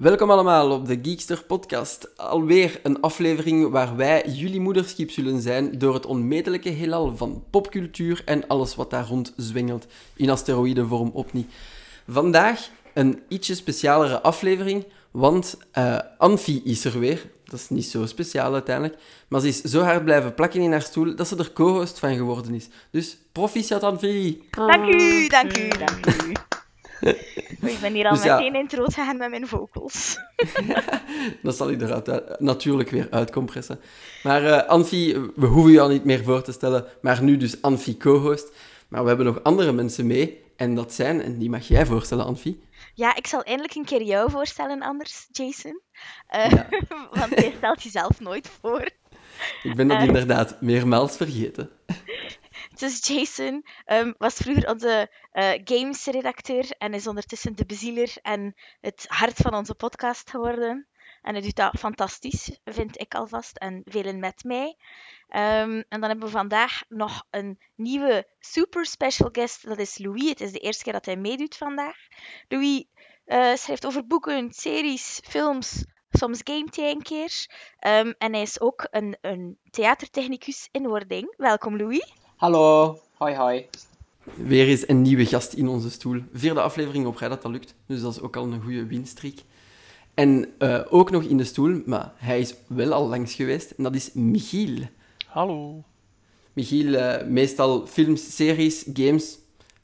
Welkom allemaal op de Geekster Podcast. Alweer een aflevering waar wij jullie moederschip zullen zijn door het onmetelijke heelal van popcultuur en alles wat daar rond zwengelt in asteroïdenvorm opnieuw. Vandaag een ietsje specialere aflevering, want uh, Anfi is er weer. Dat is niet zo speciaal uiteindelijk, maar ze is zo hard blijven plakken in haar stoel dat ze er co-host van geworden is. Dus proficiat Anfi! Dank u, dank u, dank u. Ik ben hier al dus meteen in het rood gegaan met mijn vocals. dat zal ik eruit natuurlijk weer uitcompressen. Maar uh, Anfi, we hoeven je al niet meer voor te stellen, maar nu dus Anfi co-host. Maar we hebben nog andere mensen mee. En dat zijn, en die mag jij voorstellen, Anfi. Ja, ik zal eindelijk een keer jou voorstellen anders, Jason. Uh, ja. want jij stelt jezelf nooit voor. Ik ben dat uh, inderdaad meermaals vergeten. Dus Jason um, was vroeger onze uh, games-redacteur en is ondertussen de bezieler en het hart van onze podcast geworden. En hij doet dat fantastisch, vind ik alvast, en velen met mij. Um, en dan hebben we vandaag nog een nieuwe super special guest, dat is Louis. Het is de eerste keer dat hij meedoet vandaag. Louis uh, schrijft over boeken, series, films, soms gamet hij een keer. Um, en hij is ook een, een theatertechnicus in wording. Welkom Louis. Hallo, hoi hoi. Weer eens een nieuwe gast in onze stoel. Vierde aflevering op rij dat dat lukt, dus dat is ook al een goede winstreek. En uh, ook nog in de stoel, maar hij is wel al langs geweest, en dat is Michiel. Hallo. Michiel, uh, meestal films, series, games,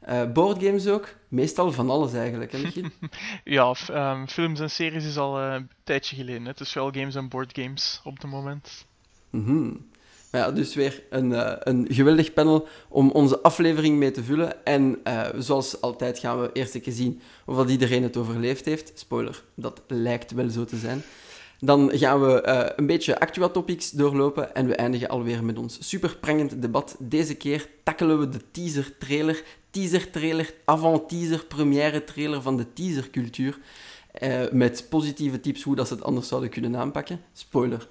uh, boardgames ook. Meestal van alles eigenlijk, hè Michiel? ja, um, films en series is al een tijdje geleden. Het is wel games en boardgames op het moment. Mm maar ja, dus weer een, uh, een geweldig panel om onze aflevering mee te vullen. En uh, zoals altijd gaan we eerst even zien of iedereen het overleefd heeft. Spoiler, dat lijkt wel zo te zijn. Dan gaan we uh, een beetje actua topics doorlopen en we eindigen alweer met ons super prangend debat. Deze keer tackelen we de teaser trailer, teaser trailer, avant teaser, première trailer van de teasercultuur. met positieve tips hoe dat ze het anders zouden kunnen aanpakken. Spoiler,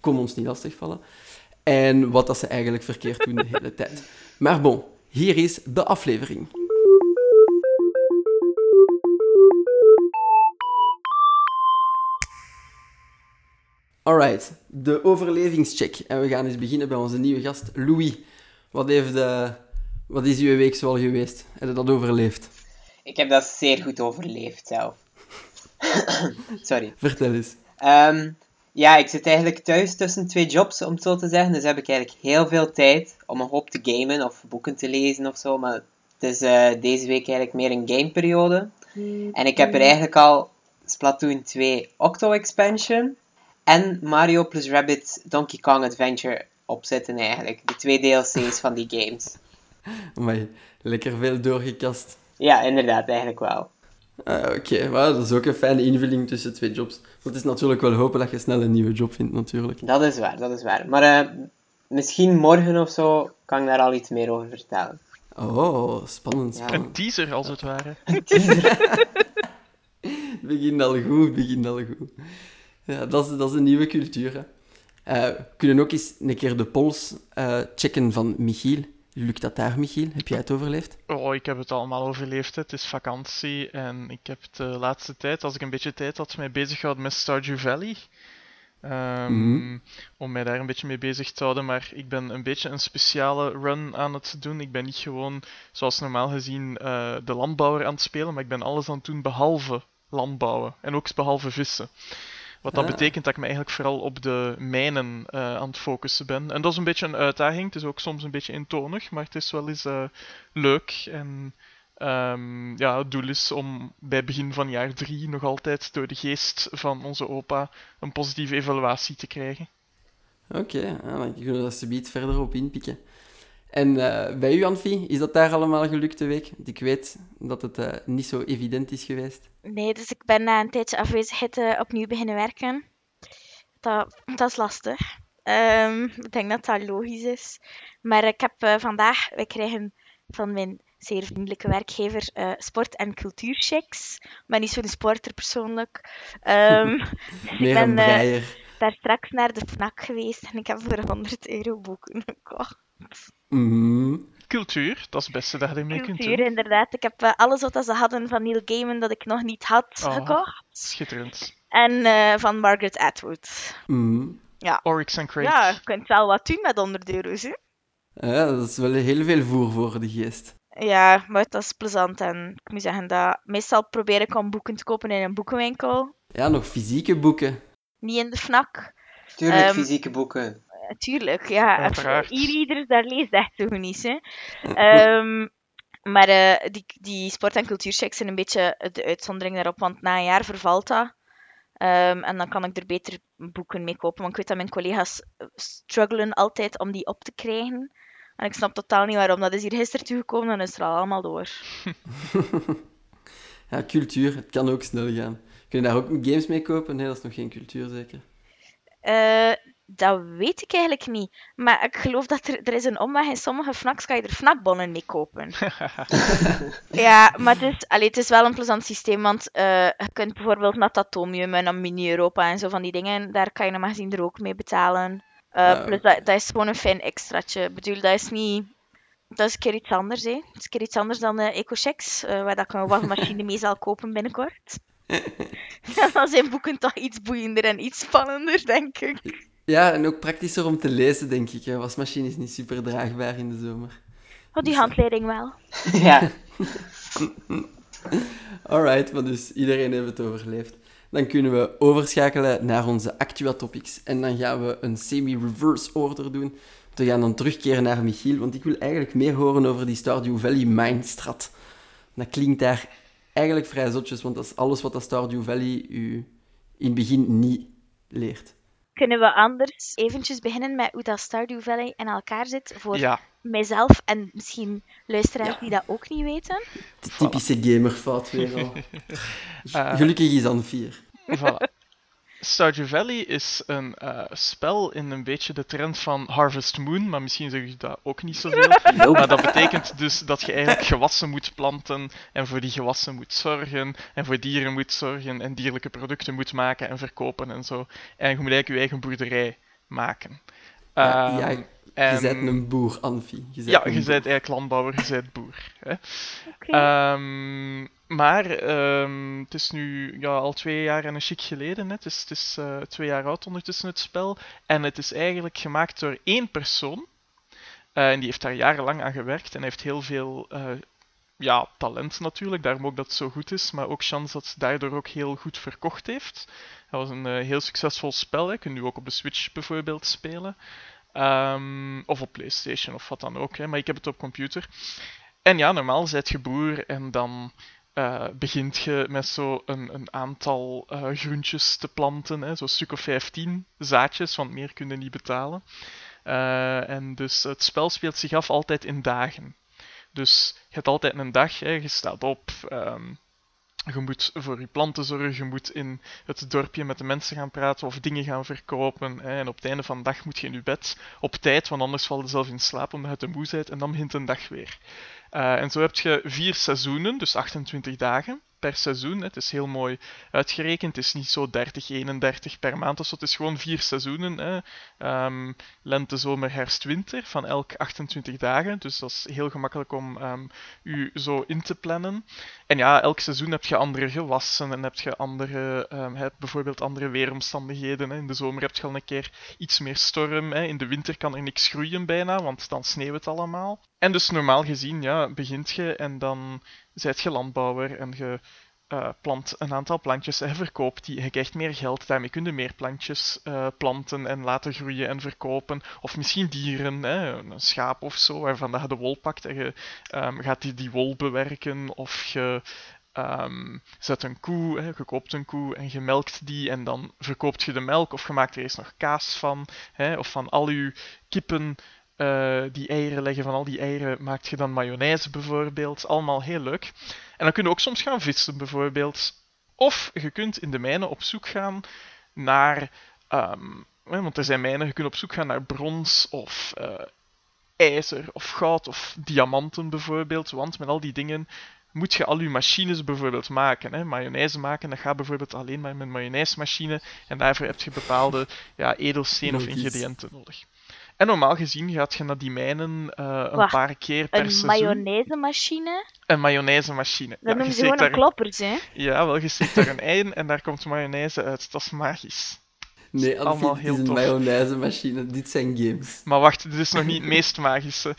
kom ons niet lastig vallen en wat dat ze eigenlijk verkeerd doen de hele tijd. Maar bon, hier is de aflevering. Alright, de overlevingscheck. En we gaan eens beginnen bij onze nieuwe gast, Louis. Wat, heeft, uh, wat is uw week zoal geweest? Heb je dat overleefd? Ik heb dat zeer goed overleefd zelf. Sorry. Vertel eens. Um, ja, ik zit eigenlijk thuis tussen twee jobs, om het zo te zeggen. Dus heb ik eigenlijk heel veel tijd om een hoop te gamen of boeken te lezen of zo. Maar het is uh, deze week eigenlijk meer een gameperiode. En ik heb er eigenlijk al Splatoon 2 Octo Expansion en Mario plus Rabbit Donkey Kong Adventure op zitten eigenlijk. De twee DLC's van die games. Maar lekker veel doorgekast. Ja, inderdaad, eigenlijk wel. Ah, Oké, okay. dat is ook een fijne invulling tussen twee jobs. Want het is natuurlijk wel hopen dat je snel een nieuwe job vindt, natuurlijk. Dat is waar, dat is waar. Maar uh, misschien morgen of zo kan ik daar al iets meer over vertellen. Oh, spannend, spannend. Een teaser, als het ware. Een teaser. begint al goed, begint al goed. Ja, dat is, dat is een nieuwe cultuur, hè. Uh, we kunnen ook eens een keer de pols uh, checken van Michiel. Lukt dat daar, Michiel? Heb jij het overleefd? Oh, ik heb het allemaal overleefd. Het is vakantie en ik heb de laatste tijd, als ik een beetje tijd had, mij bezig gehouden met Stardew Valley. Um, Om mij daar een beetje mee bezig te houden. Maar ik ben een beetje een speciale run aan het doen. Ik ben niet gewoon, zoals normaal gezien, uh, de landbouwer aan het spelen. Maar ik ben alles aan het doen behalve landbouwen. En ook behalve vissen. Wat dat betekent dat ik me eigenlijk vooral op de mijnen uh, aan het focussen ben. En dat is een beetje een uitdaging. Het is ook soms een beetje intonig, maar het is wel eens uh, leuk. En um, ja, het doel is om bij begin van jaar 3 nog altijd door de geest van onze opa een positieve evaluatie te krijgen. Oké, okay, ja, dan kunnen we subiet verder op inpikken. En uh, bij u, Anfie, is dat daar allemaal gelukt de week? Want ik weet dat het uh, niet zo evident is geweest. Nee, dus ik ben na een tijdje afwezigheid uh, opnieuw beginnen werken. Dat, dat is lastig. Um, ik denk dat dat logisch is. Maar ik heb vandaag, wij krijgen van mijn zeer vriendelijke werkgever sport- en cultuurchecks. Ik ben niet zo'n sporter persoonlijk. Um, Meer ben, een breier. daar straks naar de FNAC geweest en ik heb voor 100 euro boeken gekocht. Mm Cultuur, dat is het beste dat je ermee kunt Cultuur, inderdaad. Ik heb eh, alles wat ze hadden van Neil Gaiman dat ik nog niet had Oh. gekocht. Schitterend. En eh, van Margaret Atwood. Mhm. Oryx en Craig. Ja, je kunt wel wat doen met 100 euro's. Hè? Ja, dat is wel heel veel voer voor de geest. Ja, maar dat is plezant. En ik moet zeggen dat meestal probeer ik om boeken te kopen in een boekenwinkel. Ja, nog fysieke boeken. Niet in de FNAC. Tuurlijk, Ehm, fysieke boeken. Tuurlijk, ja. Uiteraard. E-readers, daar leest echt zo goed niet. Hè. Ehm, maar eh, die, die sport- en cultuurchecks zijn een beetje de uitzondering daarop, want na een jaar vervalt dat. Ehm, en dan kan ik er beter boeken mee kopen. Want ik weet dat mijn collega's eh, struggelen altijd om die op te krijgen. En ik snap totaal niet waarom. Dat is hier gisteren toegekomen en is er al allemaal door. Ja, cultuur, het kan ook snel gaan. Kun je daar ook games mee kopen? Nee, dat is nog geen cultuur, zeker. Eh, dat weet ik eigenlijk niet. Maar ik geloof dat er, er is een omweg. In sommige FNACs kan je er FNAC-bonnen mee kopen. ja, maar het is, allee, het is wel een plezant systeem. Want eh, je kunt bijvoorbeeld naar het Atomium en Mini-Europa en zo van die dingen. Daar kan je normaal gezien er ook mee betalen. Eh, plus dat, dat is gewoon een fijn extraatje. Ik bedoel, dat is niet... Dat is een keer iets anders, hè. Dat is een keer iets anders dan de EcoChecks, eh waar dat ik een wasmachine mee zal kopen binnenkort. dan zijn boeken toch iets boeiender en iets spannender, denk ik. Ja, en ook praktischer om te lezen, denk ik. Een wasmachine is niet super draagbaar in de zomer. Oh, die handleiding wel. ja. Alright, maar dus iedereen heeft het overleefd. Dan kunnen we overschakelen naar onze Actua Topics. En dan gaan we een semi-reverse order doen. We gaan dan terugkeren naar Michiel, want ik wil eigenlijk meer horen over die Stardew Valley Mindstrat. Dat klinkt daar eigenlijk vrij zotjes, want dat is alles wat dat Stardew Valley u in het begin niet leert. Kunnen we anders eventjes beginnen met hoe dat Stardew Valley in elkaar zit voor Ja, mijzelf en misschien luisteraars Ja. die dat ook niet weten? De typische gamerfout weer al. Eh, Gelukkig is dan vier. voilà. Stardew Valley is een eh, spel in een beetje de trend van Harvest Moon, maar misschien zeg je dat ook niet zoveel. Maar dat betekent dus dat je eigenlijk gewassen moet planten en voor die gewassen moet zorgen en voor dieren moet zorgen en dierlijke producten moet maken en verkopen en zo. En je moet eigenlijk je eigen boerderij maken. Ja, Ehm, ja, Je en- bent een boer. Je bent Ja, je boer. bent eigenlijk landbouwer, je bent boer. Hè? Ehm, maar ehm, het is nu ja, al twee jaar en een chic geleden. Hè. Het is, het is eh, twee jaar oud ondertussen het spel. En het is eigenlijk gemaakt door één persoon. Eh, en die heeft daar jarenlang aan gewerkt en heeft heel veel eh, ja, talent natuurlijk. Daarom ook dat het zo goed is. Maar ook chance dat het daardoor ook heel goed verkocht heeft. Dat was een heel succesvol spel. Je kunt nu ook op de Switch bijvoorbeeld spelen. Ehm, of op PlayStation of wat dan ook. Hè. Maar ik heb het op computer. En ja, normaal zet je boer en dan eh, begint je met zo een, een aantal eh, groentjes te planten. Hè, zo'n stuk of 15 zaadjes, want meer kun je niet betalen. Eh, en dus het spel speelt zich af altijd in dagen. Dus je hebt altijd een dag, hè, je staat op, ehm, je moet voor je planten zorgen, je moet in het dorpje met de mensen gaan praten of dingen gaan verkopen. Hè, en op het einde van de dag moet je in je bed op tijd, want anders val je zelf in slaap omdat je te moe bent en dan begint een dag weer. Eh, en zo heb je vier seizoenen, dus 28 dagen per seizoen. Het is heel mooi uitgerekend. Het is niet zo 30, 31 per maand zo. Het is gewoon vier seizoenen. Hè. Ehm, lente, zomer, herfst, winter van elk 28 dagen. Dus dat is heel gemakkelijk om ehm, u zo in te plannen. En ja, elk seizoen heb je andere gewassen en heb je andere, ehm, heb bijvoorbeeld andere weeromstandigheden. Hè. In de zomer heb je al een keer iets meer storm. Hè. In de winter kan er niks groeien bijna, want dan sneeuwt het allemaal. En dus normaal gezien, ja, begint je en dan zijt je landbouwer en je eh, plant een aantal plantjes en verkoopt die. Je krijgt meer geld, daarmee kun je meer plantjes eh, planten en laten groeien en verkopen. Of misschien dieren, hè, een schaap of zo, waarvan dat je de wol pakt en je ehm, gaat die, die wol bewerken. Of je ehm, zet een koe, hè, je koopt een koe en je melkt die en dan verkoopt je de melk. Of je maakt er eerst nog kaas van. Hè, of van al je kippen eh, die eieren leggen, van al die eieren maak je dan mayonaise bijvoorbeeld. Allemaal heel leuk. En dan kun je ook soms gaan vissen bijvoorbeeld. Of je kunt in de mijnen op zoek gaan naar. ehm, want er zijn mijnen, je kunt op zoek gaan naar brons of eh, ijzer of goud of diamanten bijvoorbeeld. Want met al die dingen moet je al je machines bijvoorbeeld maken. Hè. Mayonaise maken, dat gaat bijvoorbeeld alleen maar met een mayonaisemachine. En daarvoor heb je bepaalde ja, edelstenen of ingrediënten nodig. En normaal gezien gaat je naar die mijnen eh, een Wacht, paar keer per Een seizoen. mayonaise-machine. Een mayonaise-machine. Dat Ja, noemen ze gewoon een kloppers, hè. Ja, wel, je steekt daar een ei in en daar komt mayonaise uit. Dat is magisch. Nee, allemaal heel is een tof. mayonaise-machine. Dit zijn games. Maar wacht, dit is nog niet het meest magische.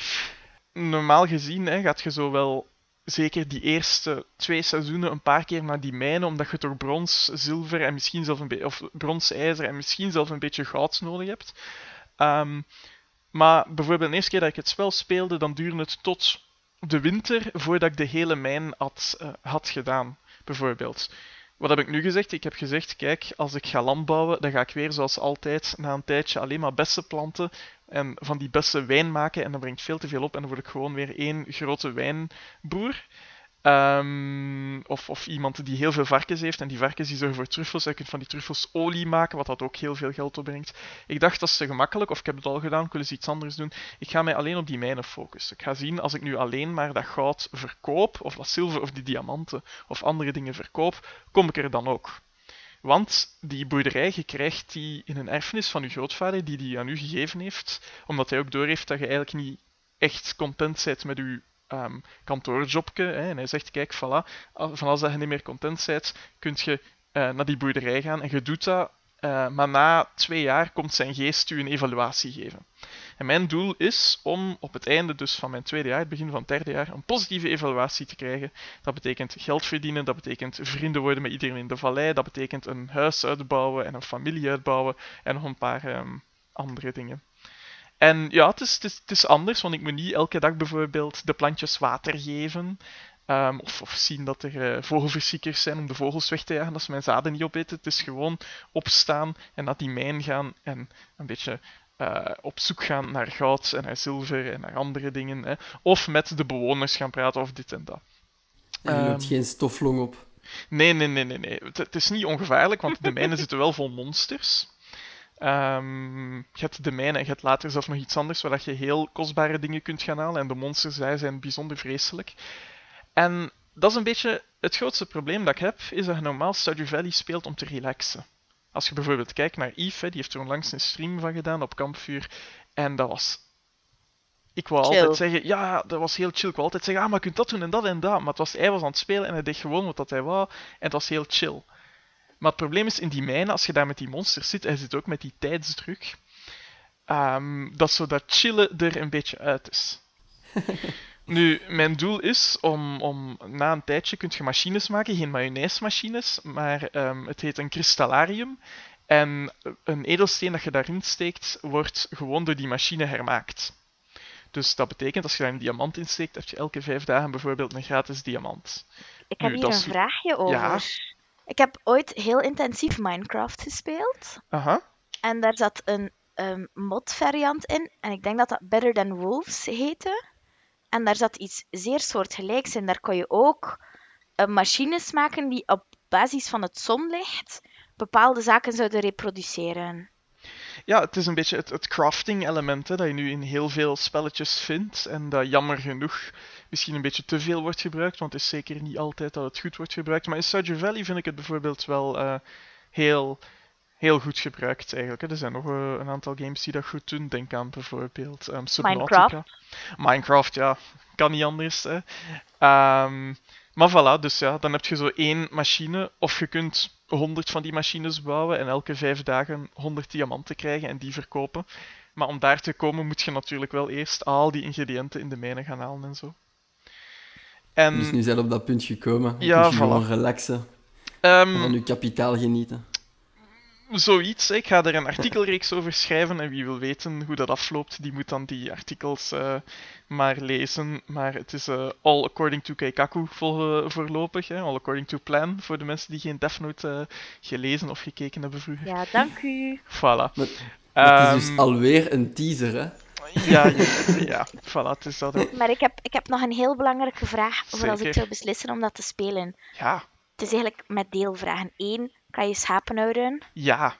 Normaal gezien hè, gaat je zo wel zeker die eerste twee seizoenen een paar keer naar die mijnen, omdat je toch brons, zilver en misschien zelf een beetje, of brons, ijzer en misschien zelf een beetje goud nodig hebt. Ehm, maar bijvoorbeeld de eerste keer dat ik het spel speelde, dan duurde het tot de winter voordat ik de hele mijn had, eh, had gedaan, bijvoorbeeld. Wat heb ik nu gezegd? Ik heb gezegd, kijk, als ik ga landbouwen, dan ga ik weer zoals altijd na een tijdje alleen maar bessen planten en van die bessen wijn maken en dat brengt veel te veel op en dan word ik gewoon weer één grote wijnboer. Ehm, of, of iemand die heel veel varkens heeft en die varkens die zorgen voor truffels je kunt van die truffels olie maken, wat dat ook heel veel geld opbrengt. Ik dacht dat is te gemakkelijk, of ik heb het al gedaan, ik wil iets anders doen. Ik ga mij alleen op die mijnen focussen. Ik ga zien, als ik nu alleen maar dat goud verkoop, of dat zilver, of die diamanten, of andere dingen verkoop, kom ik er dan ook. Want die boerderij, je krijgt die in een erfenis van je grootvader, die die aan u gegeven heeft, omdat hij ook doorheeft dat je eigenlijk niet echt content bent met je ehm kantoorjobje. Hè. En hij zegt, kijk, voilà, van als dat je niet meer content bent, kun je eh, naar die boerderij gaan en je doet dat, eh, maar na twee jaar komt zijn geest u een evaluatie geven. En mijn doel is om op het einde dus van mijn tweede jaar, het begin van het derde jaar, een positieve evaluatie te krijgen. Dat betekent geld verdienen, dat betekent vrienden worden met iedereen in de vallei, dat betekent een huis uitbouwen en een familie uitbouwen en nog een paar ehm, andere dingen. En ja, het is, het, is, het is anders, want ik moet niet elke dag bijvoorbeeld de plantjes water geven. ehm, of, of zien dat er eh, vogelversiekers zijn om de vogels weg te jagen, dat ze mijn zaden niet opeten. Het is gewoon opstaan en naar die mijn gaan en een beetje eh, op zoek gaan naar goud en naar zilver en naar andere dingen. Hè. Of met de bewoners gaan praten of dit en dat. En je Ehm. geen stoflong op. Nee, nee, nee, nee. nee. Het, het is niet ongevaarlijk, want de mijnen zitten wel vol monsters. Ehm, je hebt de mijnen en je hebt later zelf nog iets anders waar dat je heel kostbare dingen kunt gaan halen. En de monsters daar zijn bijzonder vreselijk. En dat is een beetje het grootste probleem dat ik heb, is dat je normaal Stardew Valley speelt om te relaxen. Als je bijvoorbeeld kijkt naar Yves, hè, die heeft er onlangs een stream van gedaan op Kampvuur. En dat was... Ik wou Chill. altijd zeggen, ja, dat was heel chill. Ik wou altijd zeggen, ah, maar je kunt dat doen en dat en dat. Maar het was, hij was aan het spelen en hij deed gewoon wat dat hij wou. En het was heel chill. Maar het probleem is in die mijnen, als je daar met die monsters zit, en zit ook met die tijdsdruk, ehm, dat zo dat chillen er een beetje uit is. Nu, mijn doel is om, om na een tijdje kun je machines maken, geen mayonaise-machines, maar ehm, het heet een kristallarium. En een edelsteen dat je daarin steekt, wordt gewoon door die machine hermaakt. Dus dat betekent, als je daar een diamant in steekt, heb je elke vijf dagen bijvoorbeeld een gratis diamant. Ik heb Nu, hier een is- vraagje over. Ja? Ik heb ooit heel intensief Minecraft gespeeld. Aha. En daar zat een ehm, mod-variant in. En ik denk dat dat Better Than Wolves heette. En daar zat iets zeer soortgelijks in. Daar kon je ook eh, machines maken die op basis van het zonlicht bepaalde zaken zouden reproduceren. Ja, het is een beetje het, het crafting element hè, dat je nu in heel veel spelletjes vindt. En dat jammer genoeg misschien een beetje te veel wordt gebruikt. Want het is zeker niet altijd dat het goed wordt gebruikt. Maar in Stardew Valley vind ik het bijvoorbeeld wel eh, heel, heel goed gebruikt eigenlijk. Hè. Er zijn nog eh, een aantal games die dat goed doen. Denk aan bijvoorbeeld ehm Subnautica. Minecraft, ja. Kan niet anders. Hè. Ehm, maar voilà, dus ja, dan heb je zo één machine. Of je kunt 100 van die machines bouwen en elke vijf dagen 100 diamanten krijgen en die verkopen. Maar om daar te komen moet je natuurlijk wel eerst al die ingrediënten in de mijnen gaan halen en zo. En Dus nu zijn we op dat punt gekomen. Ja, voilà. gewoon relaxen. ehm, En van je kapitaal genieten. zoiets. Ik ga er een artikelreeks over schrijven en wie wil weten hoe dat afloopt, die moet dan die artikels eh, maar lezen. Maar het is eh, all according to Keikaku vol, eh, voorlopig. Hè. All according to plan voor de mensen die geen Death Note gelezen of gekeken hebben vroeger. Ja, dank u. Voilà. Maar, Het is dus Ehm, alweer een teaser, hè? Ja, ja, ja, voilà, het is dat. hè. Maar ik heb, ik heb nog een heel belangrijke vraag voor als ik zou beslissen om dat te spelen. Ja, Het is eigenlijk met deelvragen. Eén, kan je schapen houden? ja,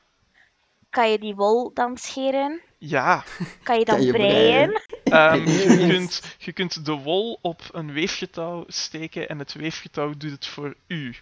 Kan je die wol dan scheren? ja. Kan je dan Kan je breien? breien? Ehm, je, kunt, je kunt de wol op een weefgetouw steken en het weefgetouw doet het voor u.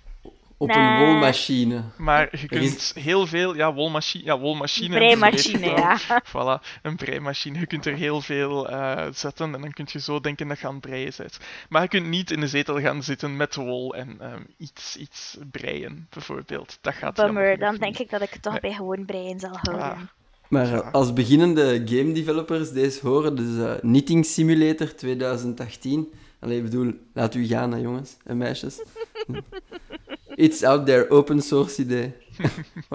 op Nee. een wolmachine. Maar je is- kunt heel veel, ja, wolmachine, ja, wolmachine. Breimachine, ja. Voilà, een breimachine. Je kunt er heel veel eh, zetten en dan kun je zo denken dat je aan het breien bent. Maar je kunt niet in de zetel gaan zitten met wol en ehm, iets, iets breien, bijvoorbeeld. Dat gaat Bummer, dan denk ik dat ik het toch Nee. bij gewoon brein zal houden. Ah. Maar Ja. eh, als beginnende game developers deze horen, dus eh, Knitting Simulator 2018. Allee, ik bedoel, laat u gaan, hè, jongens en meisjes. It's out there, open source idee.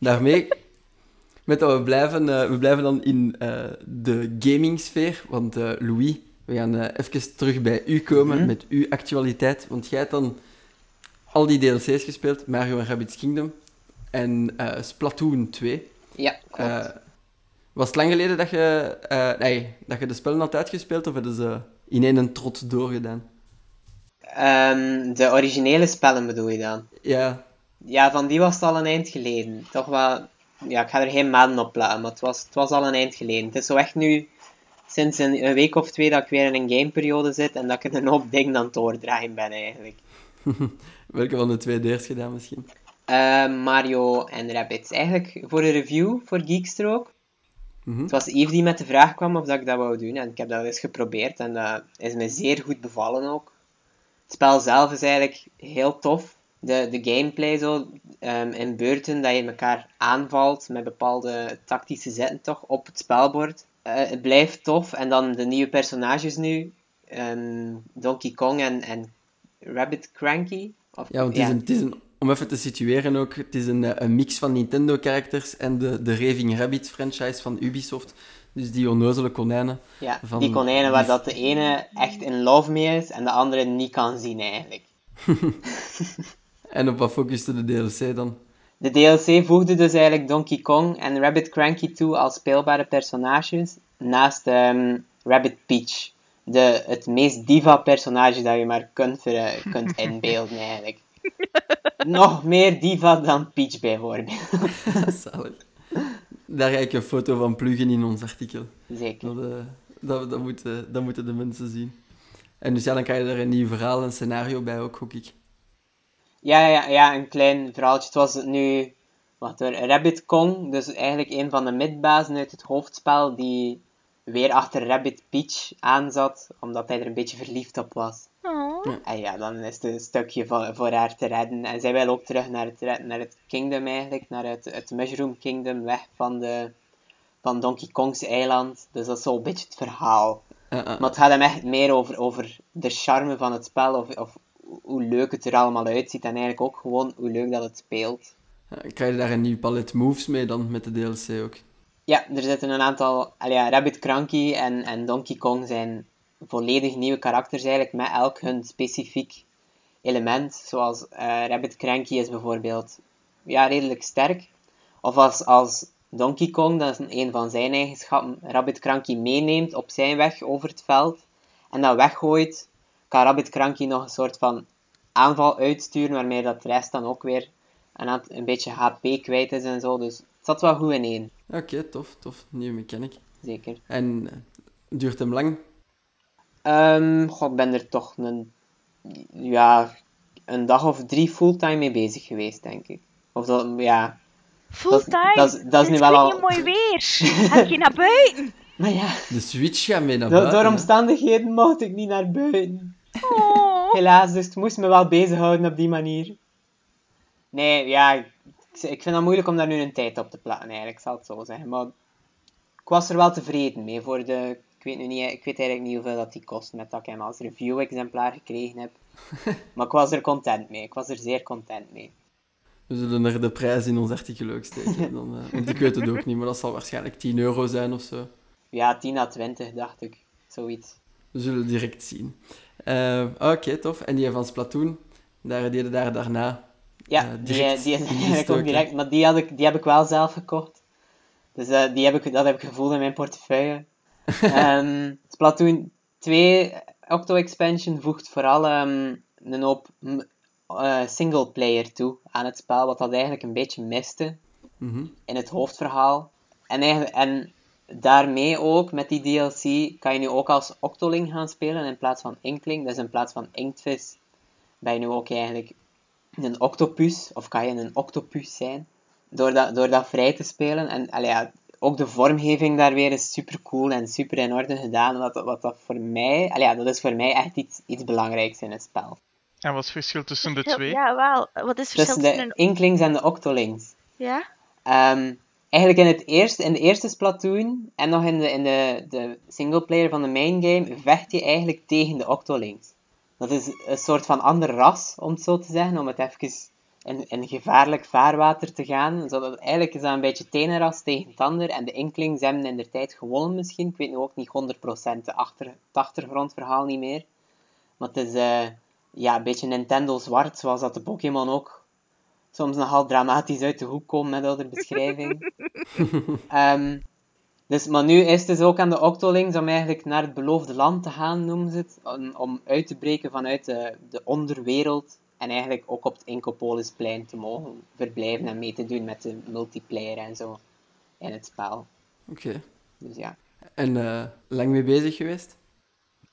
Daarmee, met dat we blijven, eh, we blijven dan in eh, de gaming-sfeer. Want eh, Louis, we gaan eh, even terug bij u komen Mhm. met uw actualiteit. Want jij hebt dan al die DLC's gespeeld, Mario en Rabbids Kingdom en eh, Splatoon 2. Ja, klopt. Eh, was het lang geleden dat je, eh, nee, dat je de spellen had uitgespeeld of hebben ze in één trot doorgedaan? Ehm, de originele spellen bedoel je dan? Ja, Ja, van die was het al een eind geleden. Toch wel... Ja, ik ga er geen maanden op plakken, maar het was, het was al een eind geleden. Het is zo echt nu, sinds een, een week of twee, dat ik weer in een gameperiode zit en dat ik een hoop dingen aan het doordraaien ben, eigenlijk. welke van de twee eerst gedaan misschien? Eh, Mario en Rabbids. Eigenlijk voor een review voor Geekstroke. Mhm. Het was Yves die met de vraag kwam of dat ik dat wou doen. En ik heb dat eens geprobeerd en dat is me zeer goed bevallen ook. Het spel zelf is eigenlijk heel tof. De, de gameplay zo, ehm, in beurten dat je elkaar aanvalt met bepaalde tactische zetten toch op het spelbord. Eh, het blijft tof. En dan de nieuwe personages nu. ehm, Donkey Kong en, en Rabbit Cranky. Of, Ja, want het is, een, het is een, om even te situeren ook, het is een, eh, een mix van Nintendo-characters en de, de Raving Rabbids franchise van Ubisoft. Dus die onnozele konijnen. Ja, Van- die konijnen waar die- dat de ene echt in love mee is en de andere niet kan zien eigenlijk. En op wat focuste de DLC dan? De DLC voegde dus eigenlijk Donkey Kong en Rabbit Cranky toe als speelbare personages, naast ehm, Rabbit Peach. De, het meest diva-personage dat je maar kunt, ver, kunt inbeelden eigenlijk. Nog meer diva dan Peach bijvoorbeeld. Zalig. Daar ga ik een foto van pluggen in ons artikel. Zeker. Dat, eh, dat, dat, moeten, dat moeten de mensen zien. En dus ja, dan kan je er een nieuw verhaal en scenario bij ook, gok ik. Ja, ja, ja, een klein verhaaltje. Het was nu wat er, Rabbit Kong, dus eigenlijk een van de midbazen uit het hoofdspel, die weer achter Rabbit Peach aanzat, omdat hij er een beetje verliefd op was. Oh. En ja, dan is het een stukje voor, voor haar te redden. En zij wil ook terug naar het, naar het kingdom eigenlijk, naar het, het Mushroom Kingdom, weg van, de, van Donkey Kong's eiland. Dus dat is zo'n beetje het verhaal. Maar het gaat hem echt meer over, over de charme van het spel, of, of hoe leuk het er allemaal uitziet. En eigenlijk ook gewoon hoe leuk dat het speelt. Krijg je daar een nieuw palet moves mee dan met de DLC ook? Ja, er zitten een aantal... ja, Rabbit Cranky en, en Donkey Kong zijn volledig nieuwe karakters eigenlijk, met elk hun specifiek element. Zoals eh, Rabbit Cranky is bijvoorbeeld ja, redelijk sterk. Of als, als Donkey Kong, dat is een, van zijn eigenschappen, Rabbit Cranky meeneemt op zijn weg over het veld en dat weggooit, kan Rabbit Cranky nog een soort van aanval uitsturen, waarmee dat de rest dan ook weer een, een beetje HP kwijt is en zo. Dus het zat wel goed in één, Oké, tof, tof. Nieuwe mechanic. zeker. En eh, duurt hem lang? Ehm god, ik ben er toch een, ja, een dag of drie fulltime mee bezig geweest, denk ik. Of dat, ja. Fulltime? dat is- dat is nu Het wel al- niet mooi weer. Heb je naar buiten? Maar ja, De Switch gaat mee naar buiten. door omstandigheden mocht ik niet naar buiten. Oh. Helaas, dus het moest me wel bezighouden op die manier. Nee, ja, ik, ik vind het moeilijk om daar nu een tijd op te plannen, eigenlijk, ik zal het zo zeggen. Maar ik was er wel tevreden mee voor de... Ik weet, nu niet, ik weet eigenlijk niet hoeveel dat die kost, met dat ik hem als review-exemplaar gekregen heb. Maar ik was er content mee, ik was er zeer content mee. We zullen er de prijs in ons artikel ook steken. Dan, eh, want ik weet het ook niet, maar dat zal waarschijnlijk 10 euro zijn of zo. Ja, 10 à 20, dacht ik. Zoiets. We zullen direct zien. Eh, Oké, tof. En die van Splatoon, daar deden daar daarna. Ja, Eh, die, direct die ook ingestoken. direct, maar die, had ik, die heb ik wel zelf gekocht. Dus eh, die heb ik, dat heb ik gevoeld in mijn portefeuille. Ehm, Splatoon 2 Octo Expansion voegt vooral ehm, een hoop m- eh, singleplayer toe aan het spel, wat dat eigenlijk een beetje miste Mhm. in het hoofdverhaal. En, eigenlijk, en daarmee ook, met die DLC, kan je nu ook als Octoling gaan spelen in plaats van Inkling. Dus in plaats van Inktvis ben je nu ook eigenlijk een octopus, of kan je een octopus zijn, door dat, door dat vrij te spelen. En allee, ja, ook de vormgeving daar weer is super cool en super in orde gedaan. Wat, wat dat voor mij, ja, dat is voor mij echt iets, iets belangrijks in het spel. En wat is het verschil tussen de twee? Ja, wel. Wat is het verschil Tussen tussen de een... Inklings en de Octolings. Ja? Ehm, eigenlijk in, het eerste, in de eerste Splatoon en nog in de, in de, de singleplayer van de main game vecht je eigenlijk tegen de Octolings. Dat is een soort van ander ras, om het zo te zeggen, om het even in, in gevaarlijk vaarwater te gaan. Zodat, eigenlijk is dat een beetje het ene ras tegen het ander. En de Inklings hebben in de tijd gewonnen misschien. Ik weet nu ook niet 100% de achter, het achtergrondverhaal niet meer. Maar het is eh, ja, een beetje Nintendo zwart, zoals dat de Pokémon ook soms nogal dramatisch uit de hoek komen met de beschrijving. Ehm, dus, maar nu is het dus ook aan de Octolings om eigenlijk naar het beloofde land te gaan, noemen ze het. Om, om uit te breken vanuit de, de onderwereld. En eigenlijk ook op het Inkopolisplein te mogen verblijven en mee te doen met de multiplayer en zo in het spel. Oké. Dus ja. En eh, lang mee bezig geweest?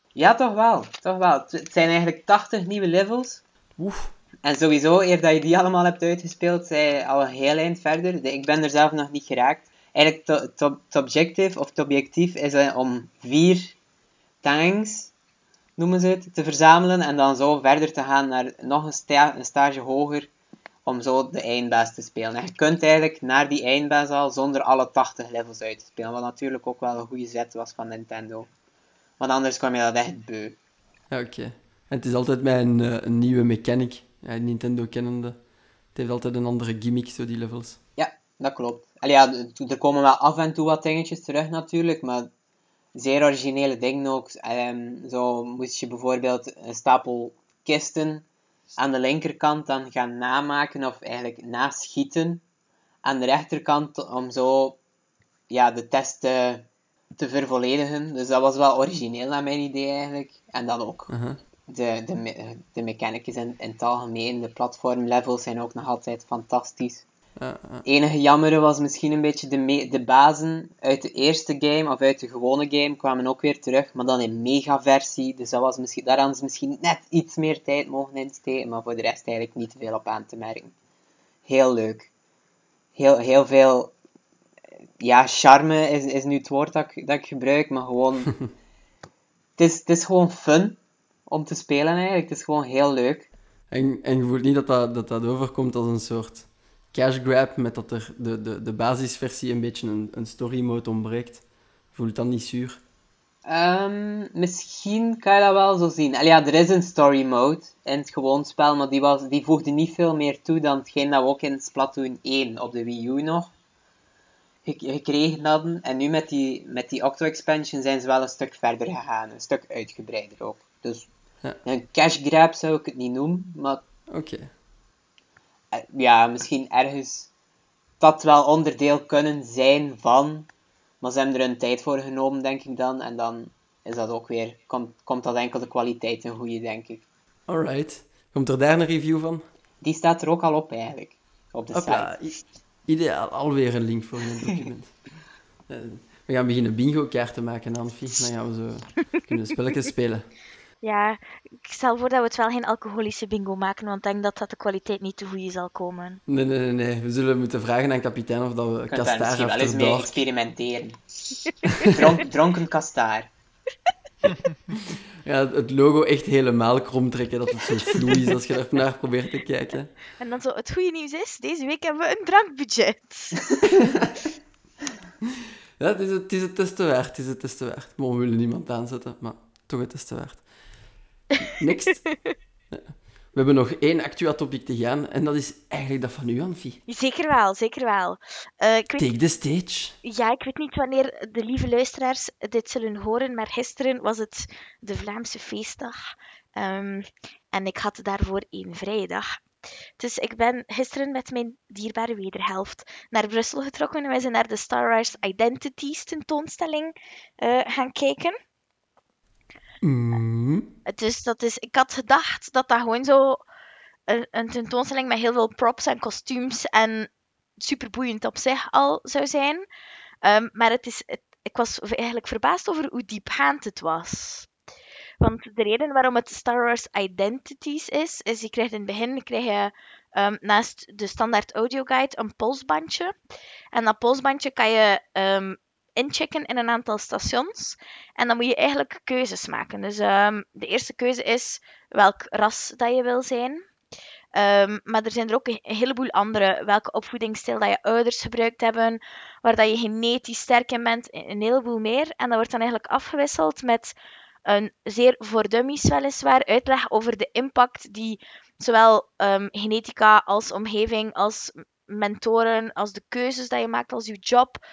Ja, toch wel. Toch wel. Het zijn eigenlijk 80 nieuwe levels. Oef. En sowieso, eer dat je die allemaal hebt uitgespeeld, zij je al een heel eind verder. De- Ik ben er zelf nog niet geraakt. Eigenlijk, het objective, of het objectief, is eh, om vier tanks, noemen ze het, te verzamelen. En dan zo verder te gaan naar nog een, sta- een stage hoger, om zo de eindbaas te spelen. En je kunt eigenlijk naar die eindbaas al zonder alle 80 levels uit te spelen. Wat natuurlijk ook wel een goede zet was van Nintendo. Want anders kwam je dat echt beu. Ja, oké. En het is altijd met een, eh, een nieuwe mechanic. Ja, Nintendo kennende. Het heeft altijd een andere gimmick, zo die levels. Ja, dat klopt. Allee, ja, er komen wel af en toe wat dingetjes terug natuurlijk, maar zeer originele dingen ook. Ehm, zo moest je bijvoorbeeld een stapel kisten aan de linkerkant dan gaan namaken of eigenlijk naschieten aan de rechterkant om zo ja, de test te, te vervolledigen. Dus dat was wel origineel naar mijn idee eigenlijk. En dan ook de, de, me- de mechanics in, in het algemeen, de platformlevels zijn ook nog altijd fantastisch. Ja, ja. enige jammere was misschien een beetje de, de bazen uit de eerste game of uit de gewone game kwamen ook weer terug, maar dan in mega-versie. Dus dat was misschien, daar hadden ze misschien net iets meer tijd mogen insteken, maar voor de rest eigenlijk niet veel op aan te merken. Heel leuk. Heel, heel veel, ja, charme is, is nu het woord dat ik, dat ik gebruik, maar gewoon, het, is, het is gewoon fun om te spelen eigenlijk. Het is gewoon heel leuk. En, en je voelt niet dat dat, dat dat overkomt als een soort cash grab, met dat er de, de, de basisversie een beetje een, een story mode ontbreekt. Voelt dat niet zuur? Ehm, misschien kan je dat wel zo zien. Allee, ja, er is een story mode in het gewoon spel, maar die, was, die voegde niet veel meer toe dan hetgeen dat we ook in Splatoon 1 op de Wii U nog gek- gekregen hadden. En nu met die, met die Octo-expansion zijn ze wel een stuk verder gegaan, een stuk uitgebreider ook. Dus Ja. een cash grab zou ik het niet noemen, maar Oké. Ja, misschien ergens dat wel onderdeel kunnen zijn van. Maar ze hebben er een tijd voor genomen, denk ik dan. En dan is dat ook weer, komt, komt dat enkel de kwaliteit ten goede, denk ik. Alright. Komt er daar een review van? Die staat er ook al op eigenlijk. Op de Hopla, site. ideaal. Alweer een link voor het document. Eh, we gaan beginnen bingo-kaarten maken, Anfie. Dan gaan we zo kunnen spelletjes spelen. Ja, ik stel voor dat we het wel geen alcoholische bingo maken, want ik denk dat dat de kwaliteit niet te goede zal komen. Nee, nee, nee, nee. We zullen moeten vragen aan kapitein of dat we kastaar misschien wel eens mee experimenteren. Dronk, dronken kastaar. Ja, het logo echt helemaal krom trekken, dat het zo vloei is als je er naar probeert te kijken. En dan zo, het goede nieuws is, deze week hebben we een drankbudget. Ja, het is het, het is het testen waard, het is het testen waard. Maar we willen niemand aanzetten, maar toch het testen waard. Next. We hebben nog één actua-topic te gaan, en dat is eigenlijk dat van u, Anfie. Zeker wel, zeker wel. Eh, ik weet, Take the stage. ja, ik weet niet wanneer de lieve luisteraars dit zullen horen, maar gisteren was het de Vlaamse feestdag. Ehm, en ik had daarvoor één vrijdag. Dus ik ben gisteren met mijn dierbare wederhelft naar Brussel getrokken en wij zijn naar de Star Wars Identities tentoonstelling eh, gaan kijken. Dus dat is, ik had gedacht dat dat gewoon zo een, een tentoonstelling met heel veel props en kostuums en superboeiend op zich al zou zijn. Ehm, maar het is, ik was eigenlijk verbaasd over hoe diepgaand het was. Want de reden waarom het Star Wars Identities is, is je krijgt in het begin krijg je ehm, naast de standaard audioguide een polsbandje. En dat polsbandje kan je ehm, inchecken in een aantal stations. En dan moet je eigenlijk keuzes maken. Dus ehm, de eerste keuze is welk ras dat je wil zijn. Ehm, maar er zijn er ook een heleboel andere. Welke opvoedingsstijl dat je ouders gebruikt hebben, waar dat je genetisch sterk in bent, een heleboel meer. En dat wordt dan eigenlijk afgewisseld met een zeer voor dummies weliswaar uitleg over de impact die zowel ehm, genetica als omgeving, als mentoren, als de keuzes dat je maakt, als je job,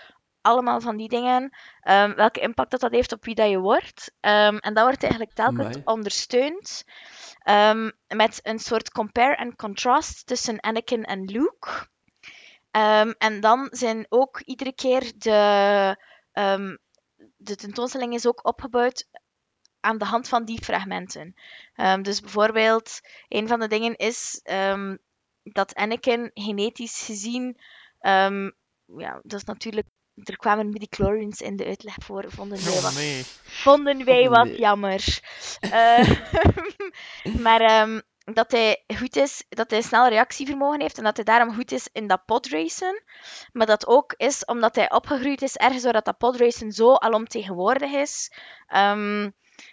allemaal van die dingen, ehm, welke impact dat, dat heeft op wie dat je wordt. en dat wordt eigenlijk telkens Amai. ondersteund Ehm, met een soort compare and contrast tussen Anakin en Luke. Ehm, en dan zijn ook iedere keer de, de tentoonstelling is ook opgebouwd aan de hand van die fragmenten. dus bijvoorbeeld, een van de dingen is dat Anakin genetisch gezien, ja, dat is natuurlijk er kwamen midi-chlorians in de uitleg voor, vonden wij Oh wat, nee. vonden wij Oh, wat jammer. Eh, maar ehm, dat hij goed is, dat hij snel reactievermogen heeft en dat hij daarom goed is in dat podracen. Maar dat ook is omdat hij opgegroeid is ergens waar dat, dat podracen zo alomtegenwoordig is. ehm,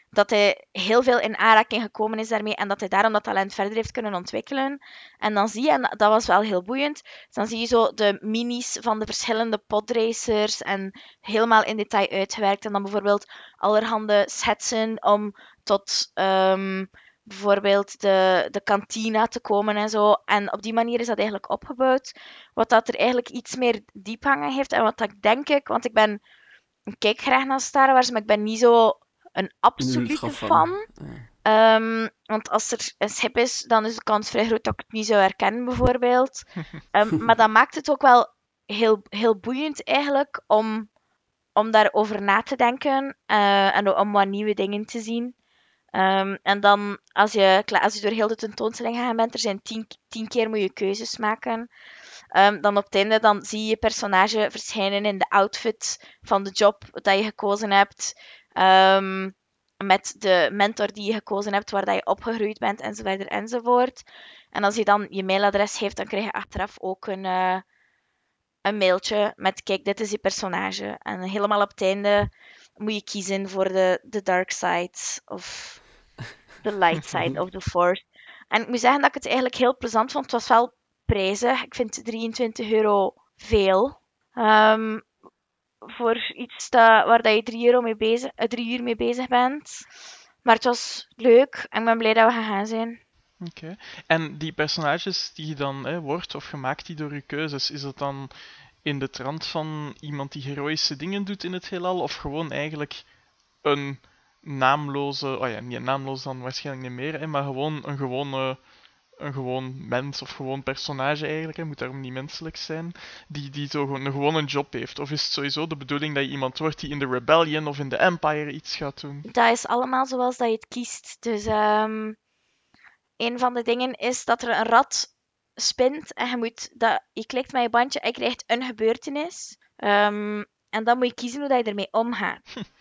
dat hij heel veel in aanraking gekomen is daarmee en dat hij daarom dat talent verder heeft kunnen ontwikkelen. En dan zie je, en dat was wel heel boeiend, dan zie je zo de minis van de verschillende podracers en helemaal in detail uitgewerkt. En dan bijvoorbeeld allerhande schetsen om tot ehm, bijvoorbeeld de, de kantina te komen en zo. En op die manier is dat eigenlijk opgebouwd. Wat dat er eigenlijk iets meer diephangen heeft. En wat dat ik denk ik, want ik ben... Ik kijk graag naar Star Wars, maar ik ben niet zo een absolute fan. Ja. Ehm, want als er een schip is, dan is de kans vrij groot dat ik het niet zou herkennen, bijvoorbeeld. Ehm, maar dat maakt het ook wel heel, heel boeiend eigenlijk om, om daarover na te denken eh, en om wat nieuwe dingen te zien. Ehm, en dan, als je, als je door heel de tentoonstelling gegaan bent, er zijn tien, tien keer moet je keuzes maken. Dan op het einde dan zie je je personage verschijnen in de outfit van de job dat je gekozen hebt. Ehm, met de mentor die je gekozen hebt, waar dat je opgegroeid bent, enzovoort enzovoort. En als je dan je mailadres geeft, dan krijg je achteraf ook een, eh, een mailtje met kijk, dit is je personage. En helemaal op het einde moet je kiezen voor de, de dark side of de light side of the force. En ik moet zeggen dat ik het eigenlijk heel plezant vond. Het was wel prijzig. Ik vind 23 euro veel. Ehm, voor iets dat, waar dat je 3, euro mee bezig, eh, drie uur mee bezig bent. Maar het was leuk en ik ben blij dat we gegaan zijn. Oké. En die personages die je dan hè, wordt of gemaakt die door je keuzes, is dat dan in de trant van iemand die heroïsche dingen doet in het heelal? Of gewoon eigenlijk een naamloze, oh ja, niet een naamloos dan waarschijnlijk niet meer, hè, maar gewoon een gewone, een gewoon mens of gewoon personage eigenlijk, hè, moet daarom niet menselijk zijn, die, die zo gewoon een gewone job heeft? Of is het sowieso de bedoeling dat je iemand wordt die in de Rebellion of in de Empire iets gaat doen? Dat is allemaal zoals dat je het kiest. Dus ehm, een van de dingen is dat er een rad spint en je, moet dat, je klikt met je bandje en je krijgt een gebeurtenis. Ehm, en dan moet je kiezen hoe dat je ermee omgaat.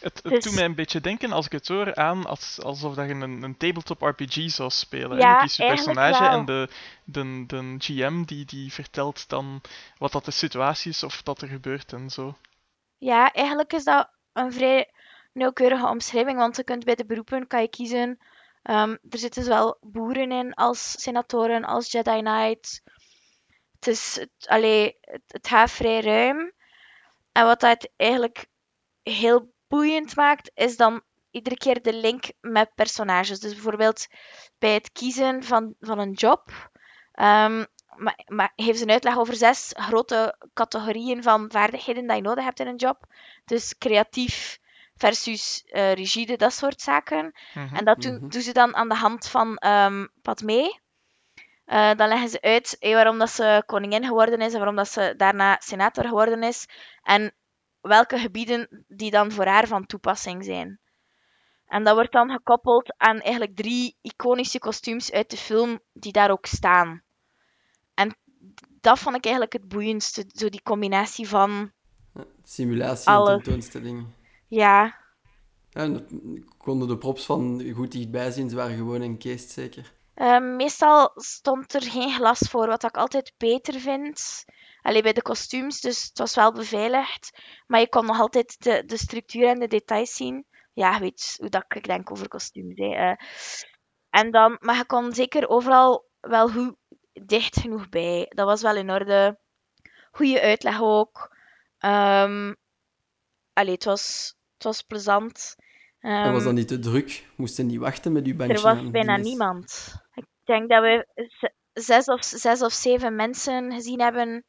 Het, het Dus- doet mij een beetje denken, als ik het hoor, aan als, alsof dat je een, een tabletop RPG zou spelen. Ja, Je kiest je personage en de, de, de GM die, die vertelt dan wat dat de situatie is of dat er gebeurt en zo. Ja, eigenlijk is dat een vrij nauwkeurige omschrijving, want je kunt bij de beroepen kan je kiezen. ehm, er zitten zowel boeren in als senatoren, als Jedi Knight. Het, is, het, allee, het, het gaat vrij ruim. En wat dat eigenlijk heel boeiend maakt, is dan iedere keer de link met personages. Dus bijvoorbeeld bij het kiezen van, van een job, ehm, maar, maar geeft ze een uitleg over zes grote categorieën van vaardigheden dat je nodig hebt in een job. Dus creatief versus eh, rigide, dat soort zaken. Mhm. En dat doen, Mhm. doen ze dan aan de hand van ehm Padmé. Eh, dan leggen ze uit waarom dat ze koningin geworden is en waarom dat ze daarna senator geworden is. En welke gebieden die dan voor haar van toepassing zijn. En dat wordt dan gekoppeld aan eigenlijk drie iconische kostuums uit de film die daar ook staan. En dat vond ik eigenlijk het boeiendste. Zo die combinatie van, Simulatie en tentoonstelling. ja, Ja, en de- konden de props van goed dichtbij zien. Ze waren gewoon encased, zeker. Ehm, meestal stond er geen glas voor, wat ik altijd beter vind. Alleen bij de kostuums, dus het was wel beveiligd. Maar je kon nog altijd de, de structuur en de details zien. Ja, je weet hoe dat ik denk over kostuums. Eh. en dan, maar je kon zeker overal wel goed dicht genoeg bij. Dat was wel in orde. Goede uitleg ook. Ehm allee, het was, het was plezant. en was Ehm, dat niet te druk? Moesten niet wachten met uw bandje er was bijna niemand. Ik denk dat we zes of, zes of zeven mensen gezien hebben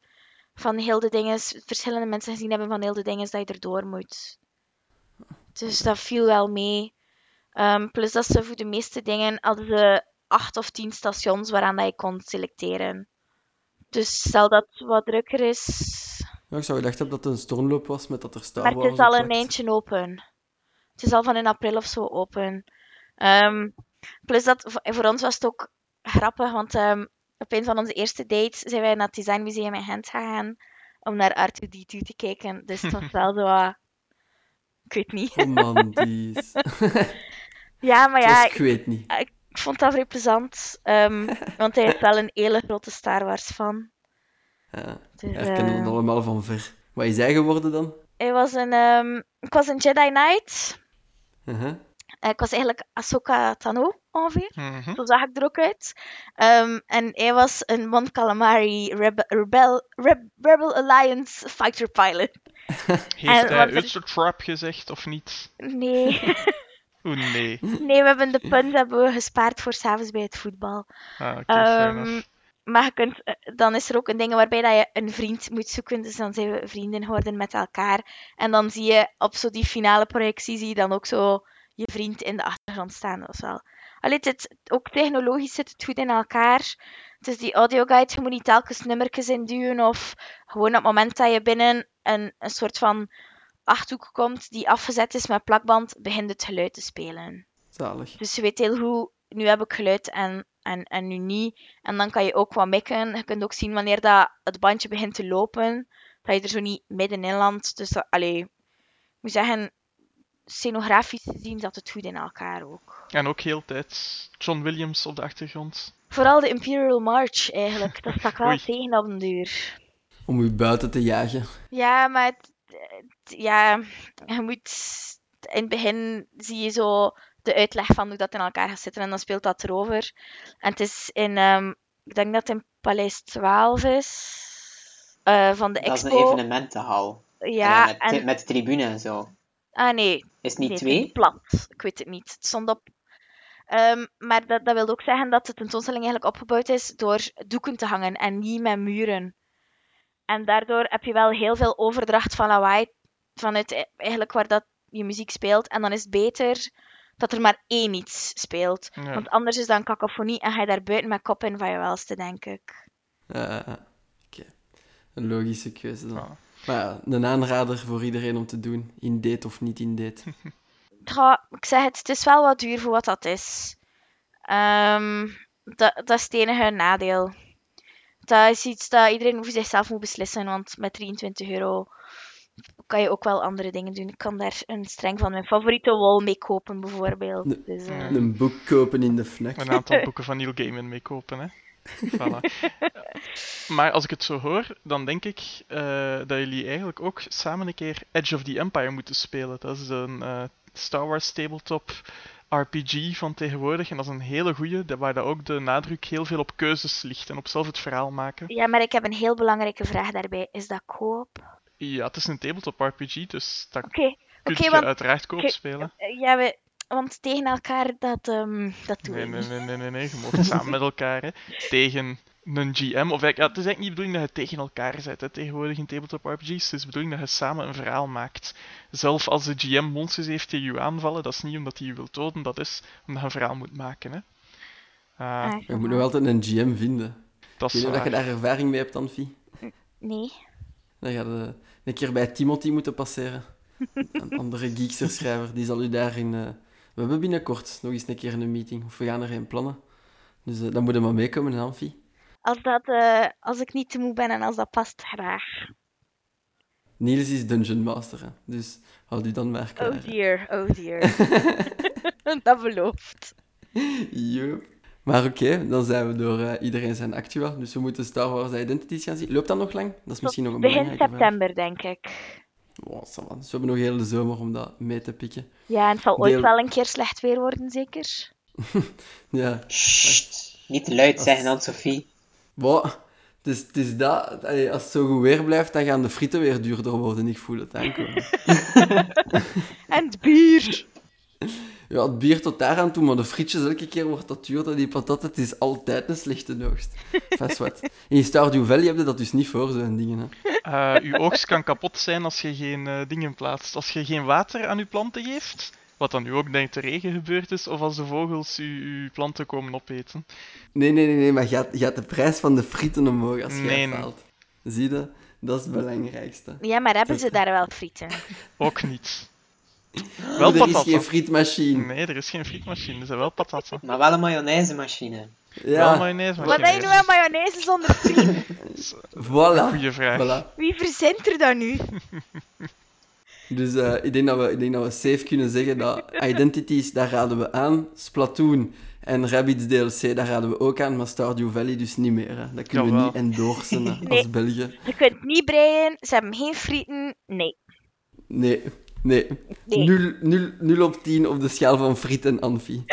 van heel de dingen, verschillende mensen gezien hebben van heel de dingen dat je erdoor moet. Dus dat viel wel mee. Ehm, plus dat ze voor de meeste dingen hadden ze acht of tien stations waaraan dat je kon selecteren. Dus stel dat het wat drukker is. Ja, ik zou gedacht hebben dat het een stormloop was met dat er Star Maar het is al een eindje open. Het is al van in april of zo open. Ehm, plus dat voor ons was het ook grappig, want ehm, op een van onze eerste dates zijn wij naar het Design Museum in Gent gegaan om naar R2D2 te kijken. Dus het was wel zo wat... Ik weet niet. Romantisch. Ja, maar ja, was- ik weet niet. ik vond dat vrij plezant. ehm, want hij is wel een hele grote Star Wars fan. Ja, Dus, herkennen eh, we allemaal van ver. Wat is hij geworden dan? hij was een, ehm, ik was een Jedi Knight. Uh-huh. Eh, ik was eigenlijk Ahsoka Tano, ongeveer. Mhm. Zo zag ik er ook uit. Ehm, en hij was een Mon Calamari Rebe- Rebel, Reb- Rebel Alliance fighter pilot. Heeft En hij er- Ultra Trap gezegd of niet? Nee, Oeh, nee. nee we hebben de punt hebben we gespaard voor s'avonds bij het voetbal. Ah, oké, Ehm, maar je kunt, eh, dan is er ook een ding waarbij dat je een vriend moet zoeken. Dus dan zijn we vrienden geworden met elkaar. En dan zie je op zo die finale projectie zie je dan ook zo je vriend in de achtergrond staan. Dat was wel... Allee, het, ook technologisch zit het goed in elkaar. Dus die audioguide, je moet niet telkens nummertjes induwen of gewoon op het moment dat je binnen een, een soort van achthoek komt die afgezet is met plakband, begint het geluid te spelen. Zalig. Dus je weet heel goed, nu heb ik geluid en, en, en nu niet. En dan kan je ook wat mikken. Je kunt ook zien wanneer dat het bandje begint te lopen, dat je er zo niet middenin landt. Dus dat, allee, ik moet zeggen, scenografisch gezien zat het goed in elkaar ook. En ook heel tijd John Williams op de achtergrond. Vooral de Imperial March eigenlijk, dat stak wel Oei. tegen op den duur. Om u buiten te jagen. Ja, maar het, het- ja, je moet... In het begin zie je zo de uitleg van hoe dat in elkaar gaat zitten en dan speelt dat erover. En het is in... ehm, ik denk dat het in Paleis 12 is. eh, van de Dat is een expo. evenementenhal. Ja, met, en... met tribune en zo. Ah, nee. Is het niet nee, het twee? is plat. Ik weet het niet. Het stond op... Ehm, maar dat, dat wil ook zeggen dat de tentoonstelling eigenlijk opgebouwd is door doeken te hangen en niet met muren. En daardoor heb je wel heel veel overdracht van lawaai vanuit e- eigenlijk waar dat je muziek speelt. En dan is het beter dat er maar één iets speelt. Ja. Want anders is dat een cacophonie en ga je daar buiten met kop in van je welste, denk ik. Eh, Oké. Een logische keuze dan. Ja. Maar ja, een aanrader voor iedereen om te doen. In date of niet in date. Ja, ik zeg het, het is wel wat duur voor wat dat is. Ehm, dat, dat is het enige nadeel. Dat is iets dat iedereen voor zichzelf moet beslissen, want met 23 euro kan je ook wel andere dingen doen. Ik kan daar een streng van mijn favoriete wol mee kopen, bijvoorbeeld. Dus, eh. Een boek kopen in de FNAC. Een aantal boeken van Neil Gaiman meekopen, hè. Voilà. Maar als ik het zo hoor, dan denk ik eh, dat jullie eigenlijk ook samen een keer Edge of the Empire moeten spelen. Dat is een eh, Star Wars tabletop RPG van tegenwoordig. En dat is een hele goeie, dat- waar dat ook de nadruk heel veel op keuzes ligt en op zelf het verhaal maken. Ja, maar ik heb een heel belangrijke vraag daarbij. Is dat koop? Ja, het is een tabletop RPG, dus dat Oké, kun je want, uiteraard koop spelen. eh, ja, we, want tegen elkaar, dat, ehm, dat doen Nee, we nee, niet. nee, nee, nee, nee. Je samen met elkaar, hè. Tegen een GM. Of eigenlijk, ja, het is eigenlijk niet de bedoeling dat je tegen elkaar zet, hè, tegenwoordig in tabletop RPG's. Het is de bedoeling dat je samen een verhaal maakt. Zelf als de GM monsters heeft tegen je aanvallen, dat is niet omdat hij je wil doden, dat is omdat je een verhaal moet maken, hè. Ah, Je moet nog altijd een GM vinden. dat is weet niet of je daar ervaring mee hebt, Anfie. Nee. Dan ga je een keer bij Timothy moeten passeren. Een andere geekster-schrijver, die zal u daarin... eh, We hebben binnenkort nog eens een keer een meeting, of we gaan er een plannen. Dus eh, dan moet je maar meekomen, Anfie. Als, dat, eh, als ik niet te moe ben en als dat past, graag. Niels is Dungeon Master, hè. dus houd u dan maar klaar. Oh dear, oh dear. dat belooft. Yup. Maar oké, dan zijn we door eh, iedereen zijn actua. Dus we moeten Star Wars Identities gaan zien. Loopt dat nog lang? Dat is misschien nog een Begin belangrijke vraag. september, denk ik. Wow. Dus we hebben nog heel de zomer om dat mee te pikken. Ja, en het zal ooit Deel- wel een keer slecht weer worden, zeker? Ja, Sst, niet te luid zeggen, Anne-Sophie. wow. Het is, het is dat, als het zo goed weer blijft, dan gaan de frieten weer duurder worden. Ik voel het aankomen. En het bier. Ja, het bier tot daar aan toe, maar de frietjes elke keer wordt dat duurder. Die patat, het is altijd een slechte oogst. Vast wat. In Stardew Valley heb je dat dus niet voor, zo'n dingen. Hè. Eh, uw oogst kan kapot zijn als je geen eh, dingen plaatst. Als je geen water aan uw planten geeft, wat dan nu ook denkt de regen gebeurd is, of als de vogels uw, uw planten komen opeten. Nee, nee, nee, nee, maar gaat, gaat de prijs van de frieten omhoog als jij Nee, nee. faalt. Zie je? Dat is het belangrijkste. Ja, maar hebben ze daar wel frieten? Ook niet. Wel er is geen frietmachine. Nee, er is geen frietmachine, er zijn wel patatten. Maar wel een mayonaisemachine. Wel Ja, mayonaise, Wat maar heb je nou aan mayonaise zonder friet? voilà. Goeie vraag. voilà. Wie verzint er dat nu? Dus eh, ik, denk dat we, ik denk dat we safe kunnen zeggen dat Identities, daar raden we aan. Splatoon en Rabbids DLC, daar raden we ook aan. Maar Stardew Valley dus niet meer. Hè. Dat kunnen we niet endorsen Nee. als België. Je kunt niet breien, ze hebben geen frieten. Nee. Nee, nee. Nee. 0, 0, 0 op 10 op de schaal van friet en Anfi.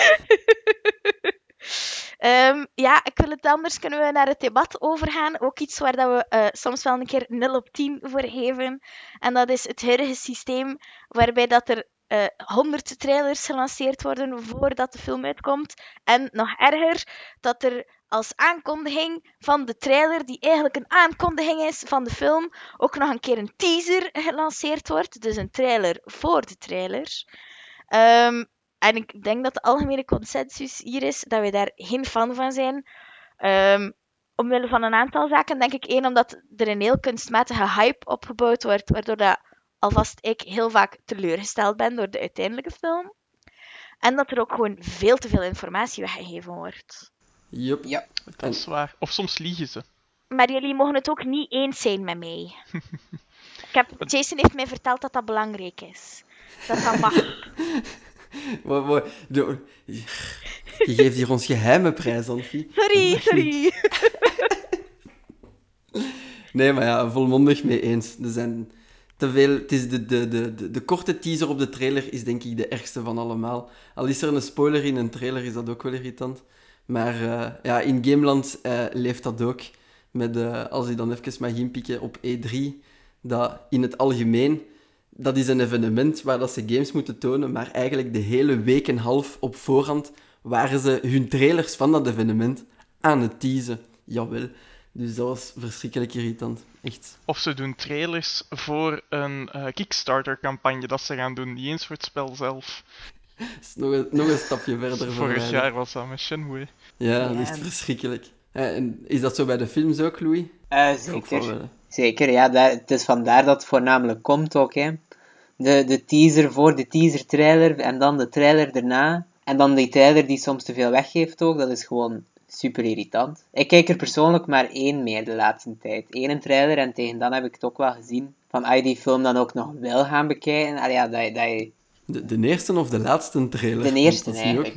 Ehm, ja, ik wil het anders kunnen we naar het debat overgaan. Ook iets waar dat we eh, soms wel een keer 0 op 10 voor geven. En dat is het huidige systeem waarbij dat er eh 100 trailers gelanceerd worden voordat de film uitkomt. En nog erger, dat er als aankondiging van de trailer, die eigenlijk een aankondiging is van de film, ook nog een keer een teaser gelanceerd wordt. Dus een trailer voor de trailer. Ehm, en ik denk dat de algemene consensus hier is dat wij daar geen fan van zijn. Ehm, omwille van een aantal zaken. Denk ik één, omdat er een heel kunstmatige hype opgebouwd wordt, waardoor dat alvast ik heel vaak teleurgesteld ben door de uiteindelijke film. En dat er ook gewoon veel te veel informatie weggegeven wordt. Yup. Ja. Dat is waar. Of soms liegen ze. Maar jullie mogen het ook niet eens zijn met mij. ik heb, Jason heeft mij verteld dat dat belangrijk is. Dat dat mag. Wat- wat- de- Je geeft hier ons geheime prijs. Sorry, sorry. Nee, maar ja, volmondig mee eens. Er zijn te veel... Het is de, de, de, de, de korte teaser op de trailer is denk ik de ergste van allemaal. Al is er een spoiler in een trailer, is dat ook wel irritant. Maar eh, ja, in Gameland eh, leeft dat ook. Met, eh, als ik dan even mag inpikken op E3, dat in het algemeen... Dat is een evenement waar dat ze games moeten tonen, maar eigenlijk de hele week en half op voorhand waren ze hun trailers van dat evenement aan het teasen. Jawel. Dus dat was verschrikkelijk irritant. Echt. Of ze doen trailers voor een Kickstarter-campagne dat ze gaan doen, niet eens voor het spel zelf. Is nog een, nog een stapje verder Vorig jaar was dat met Shenmue. Ja, dat is echt verschrikkelijk. En is dat zo bij de films ook, Louis? Eh, wel zeker. wel, hè. Zeker, ja. Daar, het is vandaar dat het voornamelijk komt ook, hè. De, de teaser voor de teaser-trailer en dan de trailer daarna. En dan die trailer die soms te veel weggeeft ook. Dat is gewoon super irritant. Ik kijk er persoonlijk maar één meer de laatste tijd. Eén trailer en tegen dan heb ik het ook wel gezien. Van als je die film dan ook nog wil gaan bekijken. Ja, dat, dat je... De, de eerste of de laatste trailer? De eerste eigenlijk.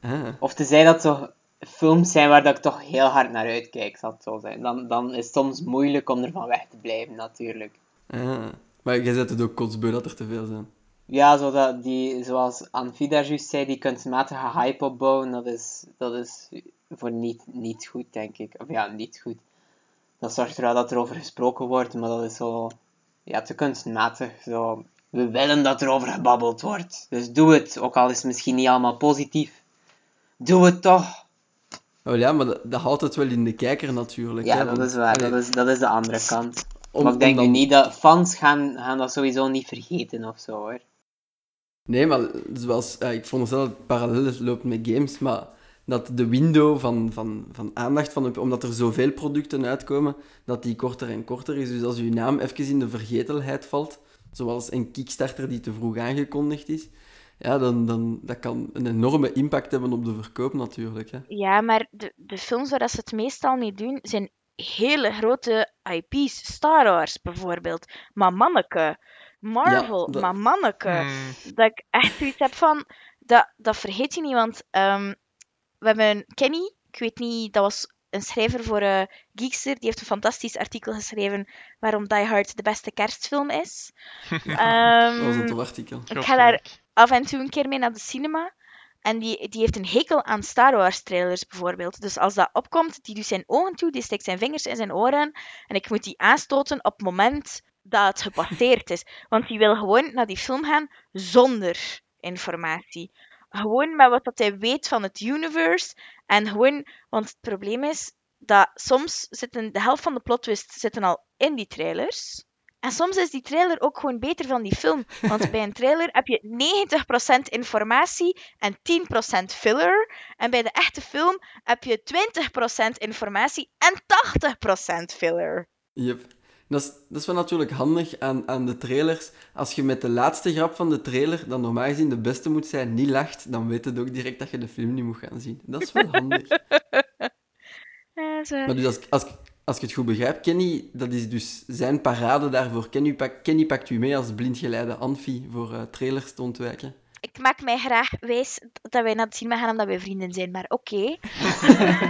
Ah. Of tenzij dat toch films zijn waar dat ik toch heel hard naar uitkijk, zal het zo zijn. Dan, dan is het soms moeilijk om ervan weg te blijven, natuurlijk. Ah. Maar jij zet het ook kotsbeu dat er te veel zijn. Ja, zodat die, zoals Anfida juist zei, die kunstmatige hype opbouwen, dat is, dat is voor niet, niet goed, denk ik. Of ja, niet goed. Dat zorgt er wel dat er over gesproken wordt, maar dat is zo... Ja, te kunstmatig. Zo, we willen dat er over gebabbeld wordt. Dus doe het, ook al is het misschien niet allemaal positief. Doe het toch! Oh ja, maar dat, dat houdt het wel in de kijker natuurlijk. Ja, hè, dat want- is waar. allee, Dat is, dat is de andere kant. om- maar ik denk nu niet dat... Fans gaan, gaan dat sowieso niet vergeten of zo, hoor. Nee, maar zoals, ik vond zelf dat het parallel loopt met games, maar dat de window van, van, van aandacht, van, omdat er zoveel producten uitkomen, dat die korter en korter is. Dus als uw naam even in de vergetelheid valt, zoals een Kickstarter die te vroeg aangekondigd is, ja, dan, dan dat kan een enorme impact hebben op de verkoop natuurlijk. Hè. Ja, maar de, de films waar dat ze het meestal mee doen, zijn hele grote IP's. Star Wars bijvoorbeeld. Maar manneke. Marvel, dat- maar manneke. Hmm. Dat ik echt zoiets heb van... Dat, dat vergeet je niet, want ehm, we hebben Kenny, ik weet niet, dat was een schrijver voor eh Geekster, die heeft een fantastisch artikel geschreven waarom Die Hard de beste kerstfilm is. Ehm, Dat was een tof artikel. ik ga daar. Af en toe een keer mee naar de cinema. En die, die heeft een hekel aan Star Wars trailers bijvoorbeeld. Dus als dat opkomt, die doet zijn ogen toe, die steekt zijn vingers in zijn oren. En ik moet die aanstoten op het moment dat het gepasseerd is. Want die wil gewoon naar die film gaan zonder informatie. Gewoon met wat dat hij weet van het universe. En gewoon, want het probleem is dat soms de helft van de plot twist zitten al in die trailers. En soms is die trailer ook gewoon beter van die film. Want bij een trailer heb je 90% informatie en 10% filler. En bij de echte film heb je 20% informatie en 80% filler. Yep. Dat is, dat is wel natuurlijk handig aan, aan de trailers. Als je met de laatste grap van de trailer, dat normaal gezien de beste moet zijn, niet lacht, dan weet het ook direct dat je de film niet moet gaan zien. Dat is wel handig. Zo. Maar dus als, als, als ik het goed begrijp, Kenny, dat is dus zijn parade daarvoor. Kenny, pak, Kenny pakt u mee als blindgeleide Anfi voor eh, trailers te ontwijken. Ik maak mij graag wijs dat wij naar het cinema gaan omdat wij vrienden zijn, maar oké.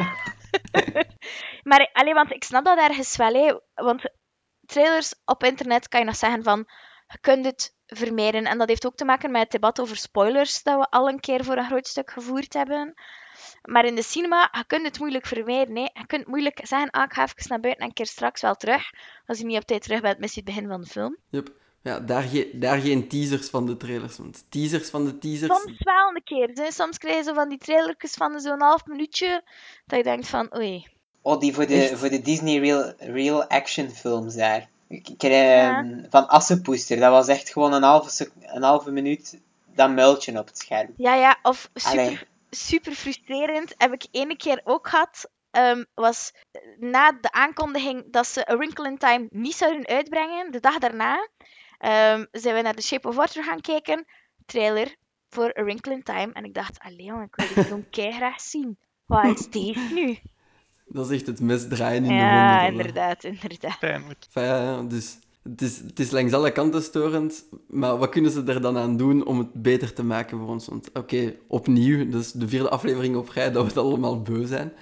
maar allee, want ik snap dat ergens wel, hè. want trailers op internet kan je nog zeggen van, je kunt het vermijden. En dat heeft ook te maken met het debat over spoilers dat we al een keer voor een groot stuk gevoerd hebben. Maar in de cinema, je kunt het moeilijk vermijden. Hè. Je kunt moeilijk zeggen, ah, ik ga even naar buiten en ik keer straks wel terug. Als je niet op tijd terug bent, mis je het begin van de film. Yep. Ja, daar, ge- daar geen teasers van de trailers. Want teasers van de teasers... Soms wel een keer. Hè. Soms krijg je zo van die trailertjes van zo'n half minuutje, dat je denkt van, oei. Oh, die voor de, Echt? voor de Disney Real, real Action films daar. Ik, ik, ehm, Van Assepoester, dat was echt gewoon een halve, een halve minuut dat muiltje op het scherm. Ja, ja, of super, Allee. Super frustrerend heb ik ene keer ook gehad. ehm, was na de aankondiging dat ze A Wrinkle in Time niet zouden uitbrengen, de dag daarna, ehm, zijn we naar The Shape of Water gaan kijken. Trailer voor A Wrinkle in Time. En ik dacht, allee jongen, ik wil die film graag zien. Wat is deze nu? Dat is echt het mes draaien in de Ja, inderdaad, inderdaad. Ja, ja, dus het is, het is langs alle kanten storend, maar wat kunnen ze er dan aan doen om het beter te maken voor ons? Want oké, opnieuw, dus de vierde aflevering op rij dat we het allemaal beu zijn.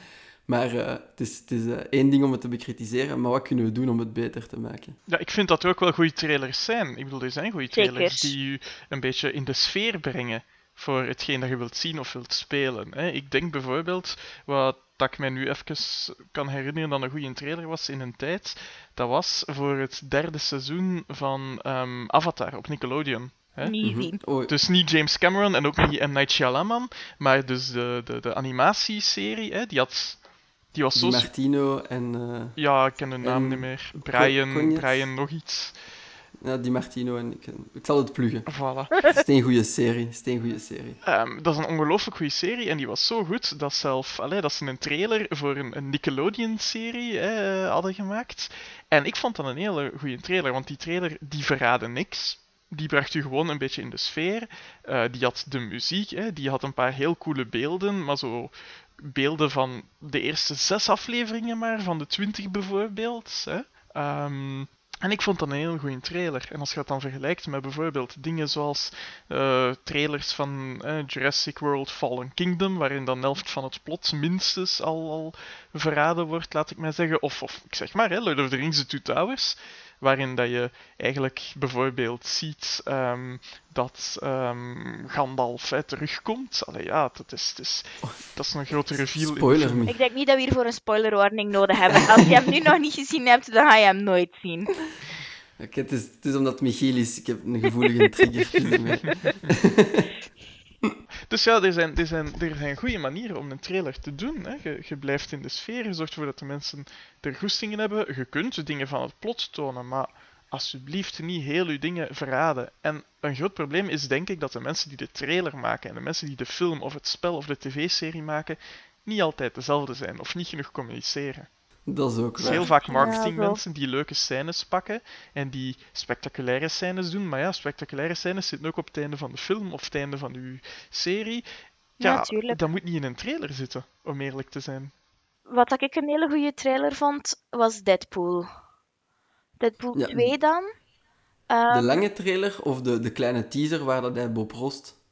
Maar eh, het is, het is eh, één ding om het te bekritiseren, maar wat kunnen we doen om het beter te maken? Ja, ik vind dat er ook wel goede trailers zijn. Ik bedoel, er zijn goede Zeker. trailers die u een beetje in de sfeer brengen voor hetgeen dat je wilt zien of wilt spelen. Hè. Ik denk bijvoorbeeld, wat dat ik mij nu even kan herinneren dat een goede trailer was in een tijd, dat was voor het derde seizoen van ehm, Avatar op Nickelodeon. Hè. Niet Mhm. zien. Oh, Dus niet James Cameron en ook niet M. Night Shyamalan, maar dus de, de, de animatieserie, hè, die had... Die was zo... Martino en... eh, Ja, ik ken de naam niet meer. Brian? Brian nog iets. Ja, Di Martino en ik, ik zal het pluggen. Voilà. Het is een goede serie, het is een goede serie. Ehm, dat is een ongelooflijk goede serie en die was zo goed dat, zelf, allee, dat ze een trailer voor een, een Nickelodeon-serie eh, hadden gemaakt. En ik vond dat een hele goede trailer, want die trailer die verraadde niks. Die bracht u gewoon een beetje in de sfeer. Eh, die had de muziek, hè, die had een paar heel coole beelden, maar zo beelden van de eerste zes afleveringen maar, van de twintig bijvoorbeeld. Hè. Ehm, en ik vond dat een heel goede trailer. En als je dat dan vergelijkt met bijvoorbeeld dingen zoals eh, trailers van eh, Jurassic World Fallen Kingdom, waarin dan de helft van het plot minstens al, al verraden wordt, laat ik maar zeggen. Of, of ik zeg maar, hè, Lord of the Rings The Two Towers, waarin dat je eigenlijk bijvoorbeeld ziet ehm, dat ehm, Gandalf hè, terugkomt. Allee, ja, dat is, dat is, dat is een grote reveal. in de Spoiler. Ik denk niet dat we hiervoor een spoiler warning nodig hebben. Als je hem nu nog niet gezien hebt, dan ga je hem nooit zien. Oké, het, is, het is omdat Michiel is, ik heb een gevoelige trigger. dus, ja, er zijn, er, zijn, er zijn goede manieren om een trailer te doen. Hè. Je, blijft in de sfeer, je zorgt ervoor dat de mensen er goestingen hebben. Je kunt dingen van het plot tonen, maar alsjeblieft niet heel je dingen verraden. En een groot probleem is denk ik dat de mensen die de trailer maken en de mensen die de film of het spel of de tv-serie maken, niet altijd dezelfde zijn of niet genoeg communiceren. Dat is ook Het is waar. heel vaak Ja, marketingmensen die leuke scènes pakken en die spectaculaire scènes doen. Maar ja, spectaculaire scènes zitten ook op het einde van de film of het einde van uw serie. Ja, dat moet niet in een trailer zitten, om eerlijk te zijn. wat ik een hele goede trailer vond, was Deadpool. Deadpool Ja. 2 dan. De Ehm, lange trailer of de, de kleine teaser waar dat hij Bob Rost...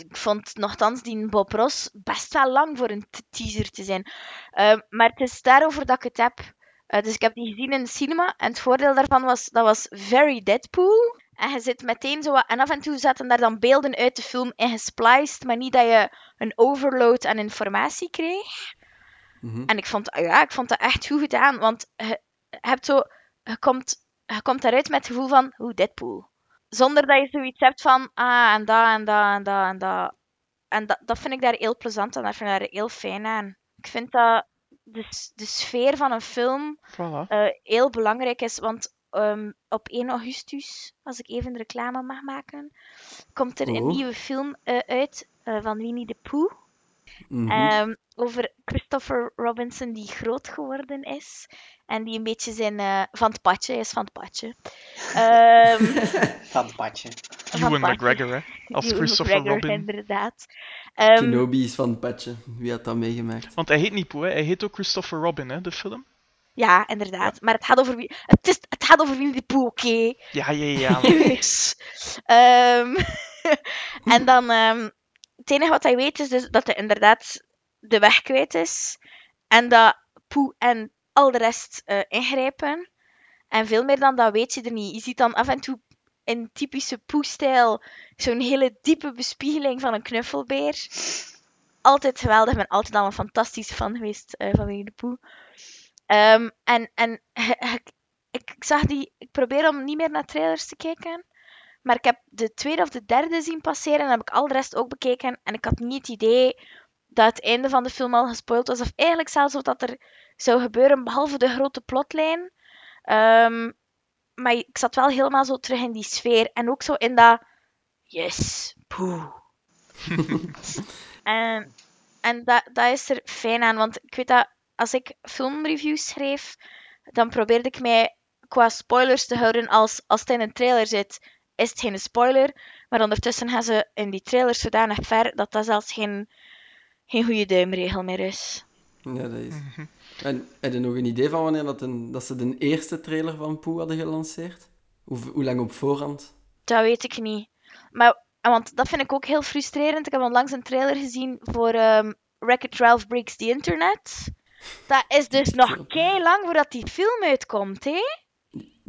ik vond nogthans die Bob Ross best wel lang voor een teaser te zijn. Ehm, maar het is daarover dat ik het heb. Eh, dus ik heb die gezien in de cinema. En het voordeel daarvan was, dat was very Deadpool. En je zit meteen zo... wat- En af en toe zaten daar dan beelden uit de film in gespliced. Maar niet dat je een overload aan informatie kreeg. Mhm. En ik vond, ja, ik vond dat echt goed gedaan. Want je, hebt zo, je, komt, je komt daaruit met het gevoel van, hoe Deadpool. Zonder dat je zoiets hebt van, ah, en dat, en dat, en dat, en dat. En dat, dat vind ik daar heel plezant en dat vind ik daar heel fijn aan. Ik vind dat de, de sfeer van een film Voilà. eh, heel belangrijk is. Want ehm, op 1 augustus, als ik even de reclame mag maken, komt er een nieuwe film eh, uit eh, van Winnie de Pooh. Mhm. Ehm, over Christopher Robinson die groot geworden is. En die een beetje zijn... eh, van het padje, hij is van het padje. Ehm, Van het padje. van Ewan. McGregor, hè? Als Ewan Christopher McGregor, Robin. inderdaad. Ehm, Kenobi is van het padje. Wie had dat meegemaakt? Want hij heet niet Poe, hè? hij heet ook Christopher Robin, hè, de film. ja, inderdaad. Maar het gaat over wie... Het, is, het gaat over Winnie de Pooh, oké? Ja, ja, ja. Ehm, en dan, ehm, het enige wat hij weet is dus dat hij inderdaad de weg kwijt is. En dat Poe en al de rest eh, ingrijpen. En veel meer dan dat weet je er niet. Je ziet dan af en toe in typische Poe-stijl zo'n hele diepe bespiegeling van een knuffelbeer. Altijd geweldig. Ik ben altijd al een fantastische fan geweest eh, van Winnie de Pooh. Ehm, en en ik, ik zag die... Ik probeer om niet meer naar trailers te kijken. Maar ik heb de tweede of de derde zien passeren en heb ik al de rest ook bekeken. En ik had niet het idee dat het einde van de film al gespoild was. Of eigenlijk zelfs wat dat er zou gebeuren, behalve de grote plotlijn. Ehm, maar ik zat wel helemaal zo terug in die sfeer. En ook zo in dat... Yes, poeh. en en dat, dat is er fijn aan. Want ik weet dat als ik filmreviews schreef, dan probeerde ik mij qua spoilers te houden als, als het in een trailer zit, is het geen spoiler. Maar ondertussen gaan ze in die trailer zodanig ver dat dat zelfs geen, geen goede duimregel meer is. Ja, dat is. En heb je nog een idee van wanneer dat, een, dat ze de eerste trailer van Poe hadden gelanceerd? Hoe, hoe lang op voorhand? Dat weet ik niet. Maar, want dat vind ik ook heel frustrerend. Ik heb onlangs een trailer gezien voor ehm Wreck-It Ralph Breaks the Internet. Dat is dus nog kei lang voordat die film uitkomt, hè?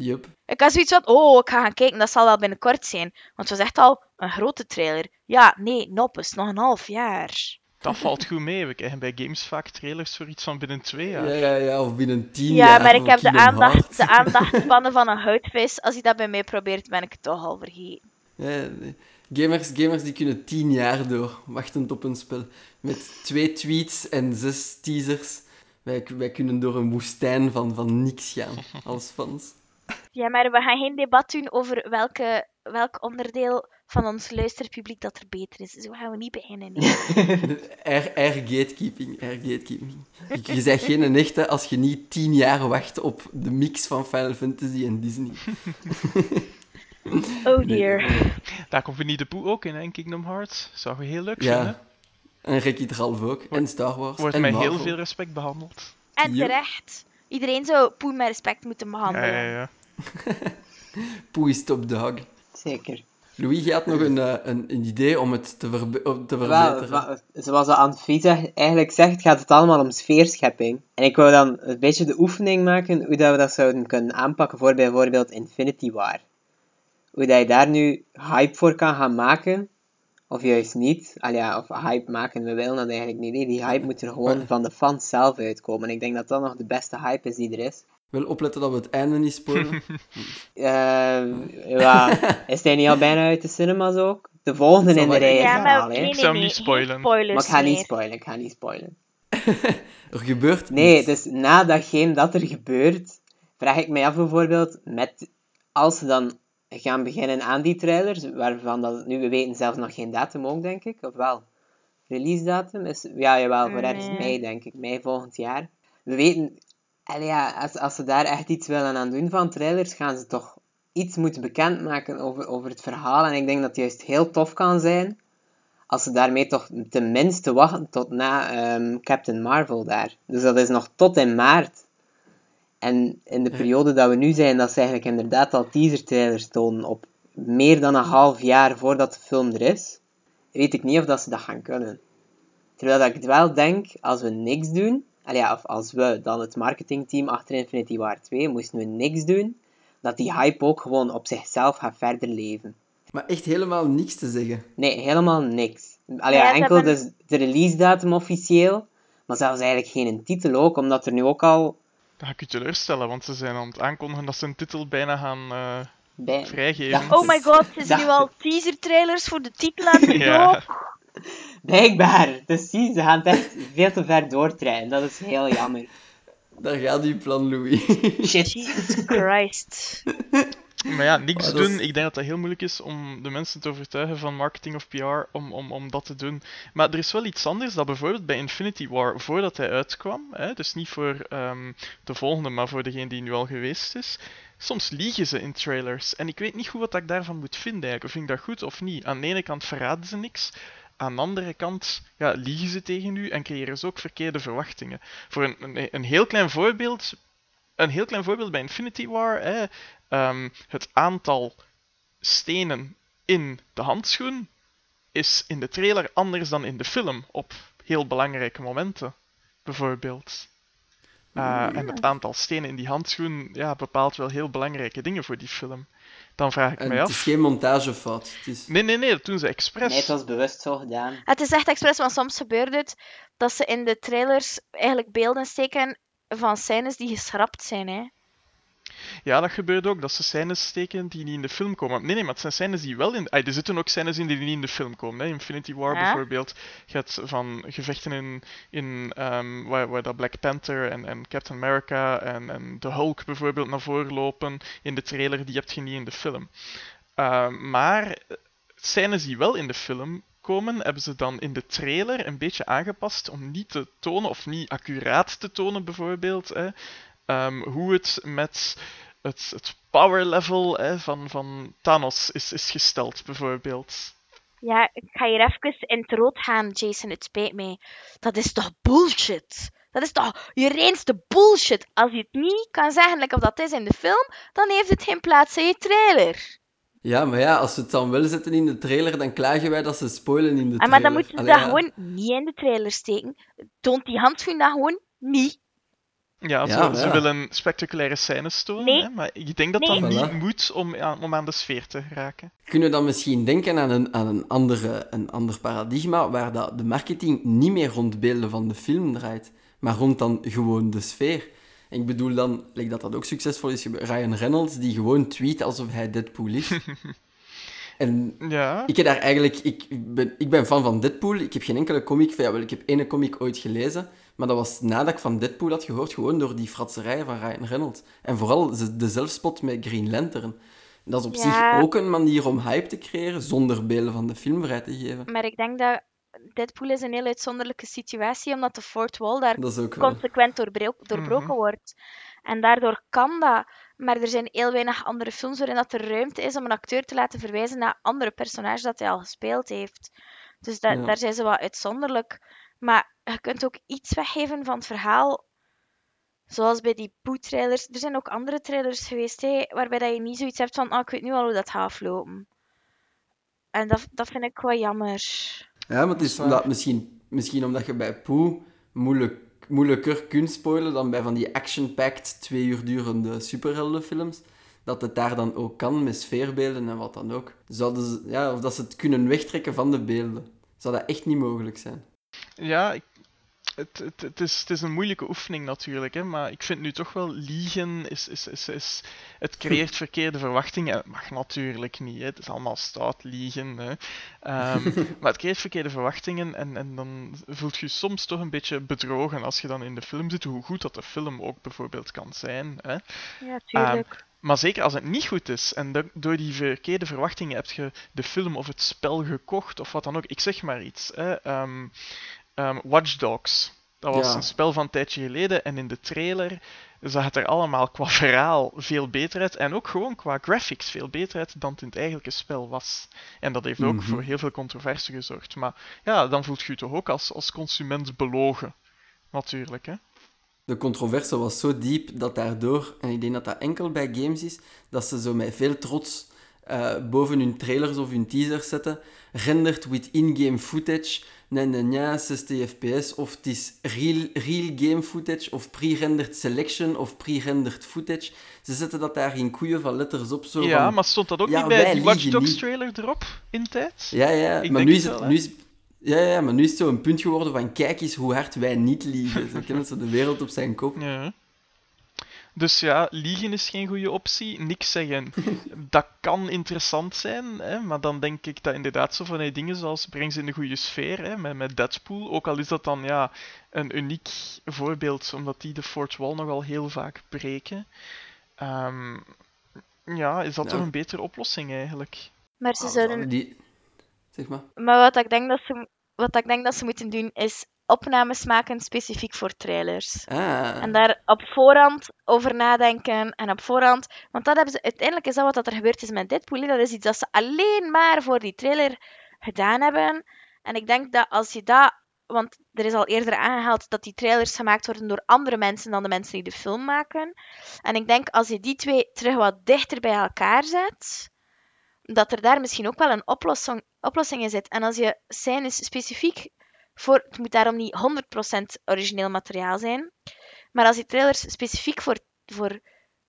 Jup. Ik had zoiets van, oh, ik ga gaan kijken, dat zal wel binnenkort zijn. Want het was echt al een grote trailer. Ja, nee, noppes, nog een half jaar. Dat valt goed mee. We krijgen bij games vaak trailers voor iets van binnen twee jaar. Ja, ja, ja, of binnen tien Ja, jaar. maar ik heb de aandacht, de aandachtspannen van een houtvis. Als hij dat bij mij probeert, ben ik het toch al vergeten. Ja, nee. gamers, gamers die kunnen tien jaar door, wachtend op een spel. Met twee tweets en zes teasers. Wij, wij kunnen door een woestijn van, van niks gaan, als fans. Ja, maar we gaan geen debat doen over welke, welk onderdeel van ons luisterpubliek dat er beter is. Zo gaan we niet beginnen. nee. Air, air gatekeeping, air gatekeeping. Je, je zegt geen echte als je niet tien jaar wacht op de mix van Final Fantasy en Disney. Oh dear. Daar komt Winnie de Pooh ook in, hè, in Kingdom Hearts. Zou je heel leuk Ja. vinden. En Ricky Ralph ook. En Star Wars. Wordt en met Marvel. heel veel respect behandeld. En Yep. terecht. Iedereen zou Poen met respect moeten Ja, behandelen. ja, ja. Poe is top dog. Zeker. Louis, je had nog een, eh, een, een idee om het te, verbe- te Wel, verbeteren. wa- zoals Anfisa eigenlijk zegt, gaat het allemaal om sfeerschepping. En ik wou dan een beetje de oefening maken hoe dat we dat zouden kunnen aanpakken voor bijvoorbeeld Infinity War. Hoe dat je daar nu hype voor kan gaan maken, of juist niet. Al ja, of hype maken, we willen dat eigenlijk niet. Die hype moet er gewoon van de fans zelf uitkomen. En ik denk dat dat nog de beste hype is die er is. Wel opletten dat we het einde niet spoilen. Eh, ja, is hij niet al bijna uit de cinemas ook? De volgende in de rij is Ja, maar nee, nee, zou hem niet geen spoilen. spoilers Maar ik ga niet spoilen, ik ga niet spoilen. er gebeurt Nee, iets. dus na datgene dat er gebeurt, vraag ik mij af bijvoorbeeld, met, als ze dan gaan beginnen aan die trailers, waarvan dat nu, we weten zelfs nog geen datum ook, denk ik, of wel? Release datum is, ja, jawel, voor ergens Nee. mei, denk ik, mei volgend jaar. We weten, allee, ja, als, als ze daar echt iets willen aan doen van trailers, gaan ze toch iets moeten bekendmaken over, over het verhaal. En ik denk dat het juist heel tof kan zijn als ze daarmee toch tenminste wachten tot na ehm, Captain Marvel daar. Dus dat is nog tot in maart. En in de periode dat we nu zijn, dat ze eigenlijk inderdaad al teaser-trailers tonen op meer dan een half jaar voordat de film er is, weet ik niet of dat ze dat gaan kunnen. Terwijl dat ik wel denk, als we niks doen, ja, of als we, dan het marketingteam achter Infinity War 2, moesten we niks doen, dat die hype ook gewoon op zichzelf gaat verder leven. Maar echt helemaal niks te zeggen. Nee, helemaal niks. Allee, Ja, ze enkel hebben- dus de release datum officieel, maar zelfs eigenlijk geen titel ook, omdat er nu ook al Dat ga ik je teleurstellen, want ze zijn aan het aankondigen dat ze een titel bijna gaan eh, bij... vrijgeven. Ja. Oh my god, er zijn nu al teaser trailers voor de titel aan de Ja. Blijkbaar. Dus zie, ze gaan het echt veel te ver doortrekken. Dat is heel jammer. Daar gaat uw plan, Louis. Shit. Jesus Christ. Maar ja, niks is- doen. Ik denk dat dat heel moeilijk is om de mensen te overtuigen van marketing of PR om, om, om dat te doen. Maar er is wel iets anders dat bijvoorbeeld bij Infinity War, voordat hij uitkwam, hè, dus niet voor ehm, de volgende, maar voor degene die nu al geweest is, soms liegen ze in trailers. En ik weet niet goed wat ik daarvan moet vinden eigenlijk. Of vind ik dat goed of niet? Aan de ene kant verraden ze niks. Aan de andere kant ja, liegen ze tegen u en creëren ze ook verkeerde verwachtingen. Voor een, een, een heel klein voorbeeld, een heel klein voorbeeld bij Infinity War, hè, ehm, het aantal stenen in de handschoen is in de trailer anders dan in de film op heel belangrijke momenten, bijvoorbeeld. Uh, en het aantal stenen in die handschoen ja, bepaalt wel heel belangrijke dingen voor die film. Dan vraag ik En mij het is geen montagefout. Het is... Nee, nee, nee, dat doen ze expres. Nee, het was bewust zo gedaan. Het is echt expres, want soms gebeurt het dat ze in de trailers eigenlijk beelden steken van scènes die geschrapt zijn. Hè. Ja, dat gebeurt ook, dat ze scènes steken die niet in de film komen. Nee, nee, maar het zijn scènes die wel in... Ah, er zitten ook scènes in die niet in de film komen. Hè. Infinity War Ja. bijvoorbeeld. Hebt van gevechten in, in ehm, waar, waar dat Black Panther en, en Captain America en, en de Hulk bijvoorbeeld naar voren lopen in de trailer, die heb je niet in de film. Ehm, maar eh, scènes die wel in de film komen, hebben ze dan in de trailer een beetje aangepast om niet te tonen, of niet accuraat te tonen bijvoorbeeld, hè, ehm, hoe het met het, het power level hè, van, van Thanos is, is gesteld, bijvoorbeeld. Ja, ik ga hier even in het rood gaan, Jason. Het spijt mij. Dat is toch bullshit? Dat is toch je reinste bullshit? Als je het niet kan zeggen, like of dat is in de film, dan heeft het geen plaats in je trailer. Ja, maar ja, als ze het dan wel zetten in de trailer, dan klagen wij dat ze spoilen in de trailer. maar dan moeten ze Allee, dat ja. gewoon niet in de trailer steken. Toont die handschoen dat gewoon niet. Ja, Ja, ze, ja. willen spectaculaire scènes tonen, Nee. hè, maar ik denk dat Nee. dat Voilà. niet moet om, aan- om aan de sfeer te raken. Kunnen we dan misschien denken aan een, aan een, andere, een ander paradigma, waar dat de marketing niet meer rond beelden van de film draait, maar rond dan gewoon de sfeer. En ik bedoel dan, like dat dat ook succesvol is, Ryan Reynolds, die gewoon tweet alsof hij Deadpool is. en Ja, ik heb daar eigenlijk... Ik ben, ik ben fan van Deadpool. Ik heb geen enkele comic... Ja, wel, ik heb ene comic ooit gelezen. Maar dat was nadat ik van Deadpool had gehoord. Gewoon door die fratserijen van Ryan Reynolds. En vooral de, zelfspot met Green Lantern. Dat is op Ja. zich ook een manier om hype te creëren, zonder beelden van de film vrij te geven. Maar ik denk dat Deadpool is een heel uitzonderlijke situatie, omdat de fourth wall daar consequent doorbro- doorbroken Mhm. wordt. En daardoor kan dat. Maar er zijn heel weinig andere films waarin dat er ruimte is om een acteur te laten verwijzen naar andere personages dat hij al gespeeld heeft. Dus da- Ja. daar zijn ze wat uitzonderlijk. Maar je kunt ook iets weggeven van het verhaal. Zoals bij die Poe-trailers. Er zijn ook andere trailers geweest hè, waarbij dat je niet zoiets hebt van, ah, ik weet nu al hoe dat gaat aflopen. En dat, dat vind ik wel jammer. Ja, maar het is omdat, misschien, misschien omdat je bij Poe moeilijk, moeilijker kunt spoilen dan bij van die action-packed, twee uur durende superheldenfilms. Dat het daar dan ook kan, met sfeerbeelden en wat dan ook. Zouden ze, ja, of dat ze het kunnen wegtrekken van de beelden. Zou dat echt niet mogelijk zijn? Ja ik- het, het, het, is, het is een moeilijke oefening natuurlijk, hè, maar ik vind nu toch wel liegen is, is, is, is het creëert verkeerde verwachtingen. Het mag natuurlijk niet, hè. het is allemaal stout liegen. Hè. Ehm, maar het creëert verkeerde verwachtingen en, en dan voelt je je soms toch een beetje bedrogen als je dan in de film zit, hoe goed dat de film ook bijvoorbeeld kan zijn. Hè. Ja, tuurlijk. Maar zeker als het niet goed is en do- door die verkeerde verwachtingen heb je de film of het spel gekocht of wat dan ook. Ik zeg maar iets. Hè. ehm, ehm, Watch Dogs. Dat was Ja. een spel van een tijdje geleden en in de trailer zag het er allemaal qua verhaal veel beter uit en ook gewoon qua graphics veel beter uit dan het in het eigenlijke spel was. En dat heeft ook Mhm. voor heel veel controverse gezorgd. Maar ja, dan voelt je je toch ook als, als consument belogen. Natuurlijk, hè. De controverse was zo diep dat daardoor, en ik denk dat dat enkel bij games is, dat ze zo met veel trots eh, boven hun trailers of hun teasers zetten, rendered with in-game footage, nee, nee, nee, 60 fps, of het is real, real game footage, of pre-rendered selection, of pre-rendered footage. Ze zetten dat daar in koeien van letters op, zo ja, van- maar stond dat ook Ja, niet bij die Watch Dogs trailer erop in tijd? Ja, ja, Ik maar nu is het... wel, nu is, ja, ja, maar nu is het zo een punt geworden van kijk eens hoe hard wij niet liegen. Ze kennen ze de wereld op zijn kop. Ja. Dus ja, liegen is geen goede optie. Niks zeggen. Dat kan interessant zijn, hè, maar dan denk ik dat inderdaad zo van die dingen zoals breng ze in de goede sfeer, hè, met, met Deadpool. Ook al is dat dan ja, een uniek voorbeeld, omdat die de fourth wall nogal heel vaak breken. Ehm, ja, is dat Ja. toch een betere oplossing eigenlijk? Maar ze Ah, zouden... Die... Zeg maar. Maar wat ik denk dat ze, wat ik denk dat ze moeten doen, is opnames maken specifiek voor trailers. Ah. En daar op voorhand over nadenken en op voorhand... Want dat hebben ze... Uiteindelijk is dat wat dat er gebeurd is met Deadpool. hè. Dat is iets dat ze alleen maar voor die trailer gedaan hebben. En ik denk dat als je dat... Want er is al eerder aangehaald dat die trailers gemaakt worden door andere mensen dan de mensen die de film maken. En ik denk als je die twee terug wat dichter bij elkaar zet, dat er daar misschien ook wel een oplossing, oplossing in zit. En als je scènes specifiek voor... Het moet daarom niet 100% origineel materiaal zijn. Maar als je trailers specifiek voor, voor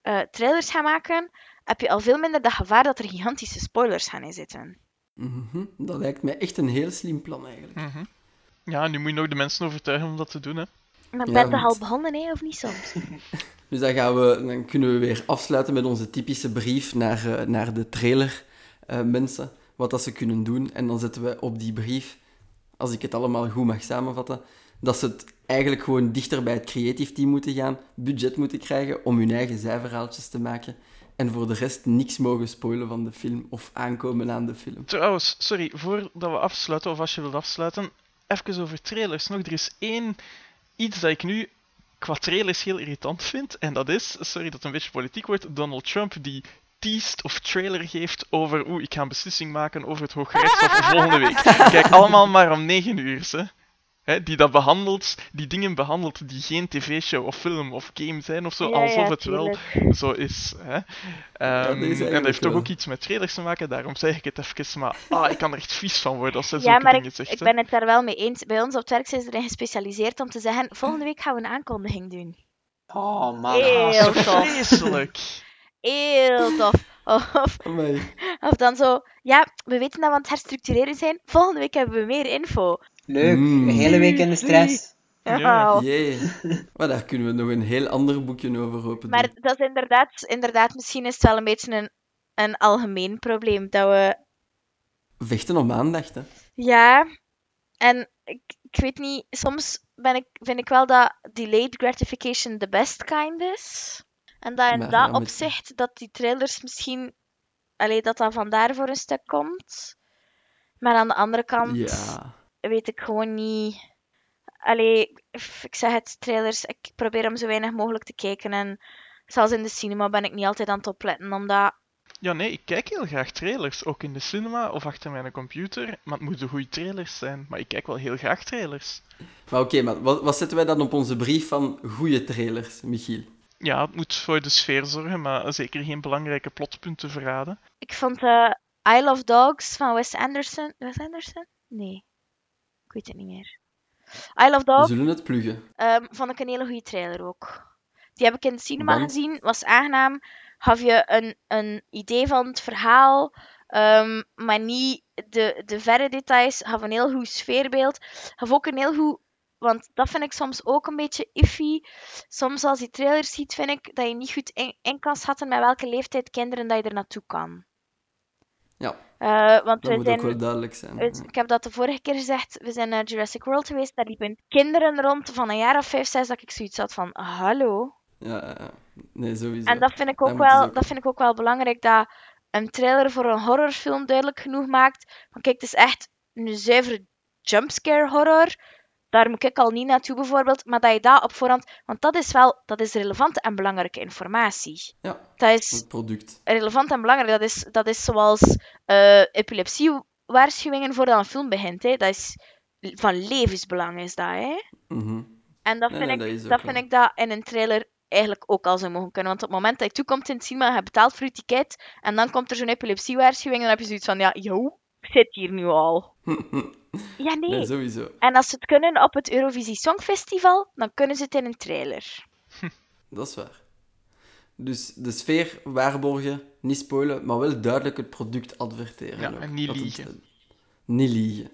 eh, trailers gaat maken, heb je al veel minder dat gevaar dat er gigantische spoilers gaan in zitten. Mhm, Dat lijkt mij echt een heel slim plan eigenlijk. Mhm. Ja, nu moet je nog de mensen overtuigen om dat te doen, hè. Maar Ja, ben je al want- begonnen, hè, of niet soms? Dus dan, gaan we, dan kunnen we weer afsluiten met onze typische brief naar, eh, naar de trailer eh, mensen. Wat dat ze kunnen doen. En dan zetten we op die brief, als ik het allemaal goed mag samenvatten, dat ze het eigenlijk gewoon dichter bij het creatief team moeten gaan, budget moeten krijgen om hun eigen zijverhaaltjes te maken. En voor de rest niks mogen spoilen van de film of aankomen aan de film. Trouwens, sorry, voordat we afsluiten, of als je wilt afsluiten, even over trailers nog. Er is één iets dat ik nu qua trailers heel irritant vind, en dat is, sorry dat het een beetje politiek wordt, Donald Trump die teased of trailer geeft over oeh, ik ga een beslissing maken over het Hooggerechtshof volgende week. Kijk, allemaal maar om 9 uur, hè. Hè, die dat behandelt, die dingen behandelt die geen tv-show of film of game zijn of zo, Ja, alsof ja, het wel zo is. Hè. dat Ehm, is en dat heeft toch wel. ook iets met trailers te maken, daarom zeg ik het even. Maar ah, ik kan er echt vies van worden als zij Ja, zulke maar dingen ik, zegt. ik hè. ben het daar wel mee eens. Bij ons op het werk zijn ze erin gespecialiseerd om te zeggen, volgende week gaan we een aankondiging doen. Oh man. Heel Ah, vreselijk. Heel tof. Of, of dan zo, ja, we weten dat we aan het herstructureren zijn. Volgende week hebben we meer info. Leuk. Mm. Een hele week in de stress. Ja. Oh. Jee. Maar daar kunnen we nog een heel ander boekje over open Maar doen. dat is inderdaad, inderdaad, misschien is het wel een beetje een, een algemeen probleem. Dat we, Vechten om aandacht, hè. ja, en ik, ik weet niet, soms ben ik, vind ik wel dat delayed gratification the best kind is. En dat in Maar dat ja, opzicht, dat die trailers misschien, allee, dat dat vandaar voor een stuk komt. Maar aan de andere kant Ja. weet ik gewoon niet. Allee, ik zeg het, trailers, ik probeer hem zo weinig mogelijk te kijken. En zelfs in de cinema ben ik niet altijd aan het opletten, omdat Ja, nee, ik kijk heel graag trailers. Ook in de cinema of achter mijn computer. Maar het moeten goede trailers zijn. Maar ik kijk wel heel graag trailers. Maar oké, maar wat, wat zetten wij dan op onze brief van goede trailers, Michiel? Ja, het moet voor de sfeer zorgen, maar zeker geen belangrijke plotpunten verraden. ik vond eh I Love Dogs van Wes Anderson. Wes Anderson? Nee. Ik weet het niet meer. I Love We Dogs zullen het pluggen. ehm, vond ik een hele goede trailer ook. Die heb ik in de cinema gezien, was aangenaam. Gaf je een, een idee van het verhaal, ehm, maar niet de, de verre details. Gaf een heel goed sfeerbeeld. Gaf ook een heel goed. Want dat vind ik soms ook een beetje iffy. Soms als je trailers ziet, vind ik dat je niet goed in, in kan schatten met welke leeftijd kinderen dat je er naartoe kan. Ja, Eh, want dat we moet zijn, ook wel duidelijk zijn. ik heb dat de vorige keer gezegd. We zijn naar Jurassic World geweest. Daar liepen kinderen rond van een jaar of vijf, zes. Dat ik zoiets had van: hallo. Ja, nee, sowieso. En dat vind ik ook ze wel, ook dat vind ik ook wel belangrijk. Dat een trailer voor een horrorfilm duidelijk genoeg maakt. Van kijk, het is echt een zuivere jumpscare horror. Daar moet ik al niet naartoe bijvoorbeeld, maar dat je dat op voorhand, want dat is wel, dat is relevante en belangrijke informatie. Ja, Dat is het product. relevant en belangrijk. Dat is, dat is zoals eh epilepsiewaarschuwingen voordat een film begint. Hè. Dat is van levensbelang is dat, hè. Mhm. En dat vind, nee, ik, dat vind wel. ik dat in een trailer eigenlijk ook al zou mogen kunnen. Want op het moment dat je toekomt in het cinema, je hebt betaald voor je ticket, en dan komt er zo'n epilepsiewaarschuwing, en dan heb je zoiets van, ja, yo, zit hier nu al. Ja, nee. nee, sowieso. En als ze het kunnen op het Eurovisie Songfestival, dan kunnen ze het in een trailer. Dat is waar. Dus de sfeer waarborgen, niet spoilen, maar wel duidelijk het product adverteren. Ja, ook. en niet Dat het, liegen. eh, niet liegen.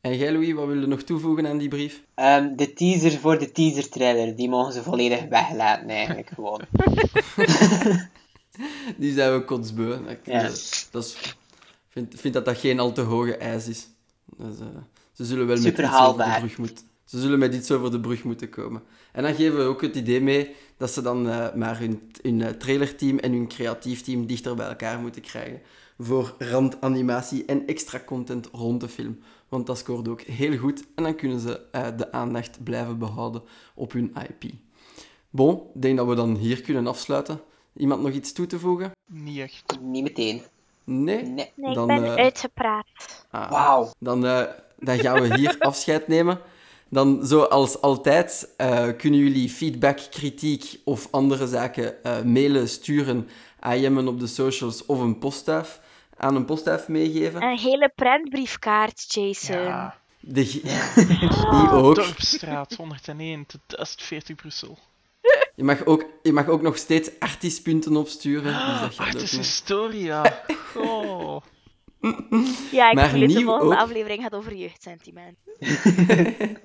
En jij, Louis, wat wil je nog toevoegen aan die brief? Ehm, de teaser voor de teaser trailer, die mogen ze volledig weglaten eigenlijk gewoon. Die zijn we kotsbeu. Ja. dat is, vind, vind dat dat geen al te hoge eis is. Dus, eh, ze zullen wel met Super iets over de brug moeten. Ze zullen met iets over de brug moeten komen. En dan geven we ook het idee mee dat ze dan eh, maar hun, hun eh, trailerteam en hun creatief team dichter bij elkaar moeten krijgen. Voor randanimatie en extra content rond de film. Want dat scoort ook heel goed. En dan kunnen ze eh, de aandacht blijven behouden op hun IP. Bon, ik denk dat we dan hier kunnen afsluiten. Iemand nog iets toe te voegen? Niet echt. Niet meteen. Nee? Nee. Nee, Dan, ik ben eh, uitgepraat. Ah, Wauw. dan, eh, dan gaan we hier afscheid nemen. Dan, zoals altijd, eh, kunnen jullie feedback, kritiek of andere zaken eh, mailen, sturen, AM'en op de socials of een postduif aan een postduif meegeven. Een hele prentbriefkaart, Jason. Ja. De, die ook. Dorpstraat 101 tot 1040 Brussel. Je mag ook, je mag ook nog steeds artiestpunten opsturen. Dus dat gaat Ach, het ook is nog. historia. Goh. Ja, ik Maar het. De nieuw volgende ook. aflevering gaat over jeugdsentiment.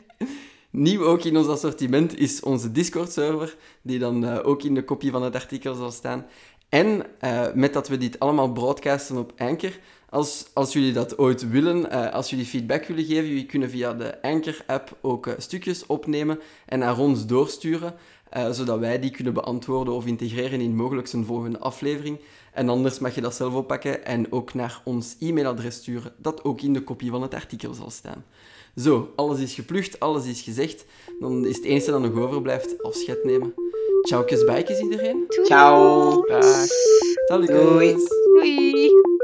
Nieuw ook in ons assortiment is onze Discord-server, die dan eh, ook in de kopie van het artikel zal staan. En eh, met dat we dit allemaal broadcasten op Anchor, als, als jullie dat ooit willen, eh, als jullie feedback willen geven, jullie kunnen via de Anchor-app ook eh, stukjes opnemen en naar ons doorsturen, eh, zodat wij die kunnen beantwoorden of integreren in mogelijk een volgende aflevering. En anders mag je dat zelf oppakken en ook naar ons e-mailadres sturen, dat ook in de kopie van het artikel zal staan. Zo, alles is geplucht, alles is gezegd. Dan is het enige dat nog overblijft afscheid nemen. Ciao, bijkes iedereen. Ciao. Dag. Salut. Doei. Doei!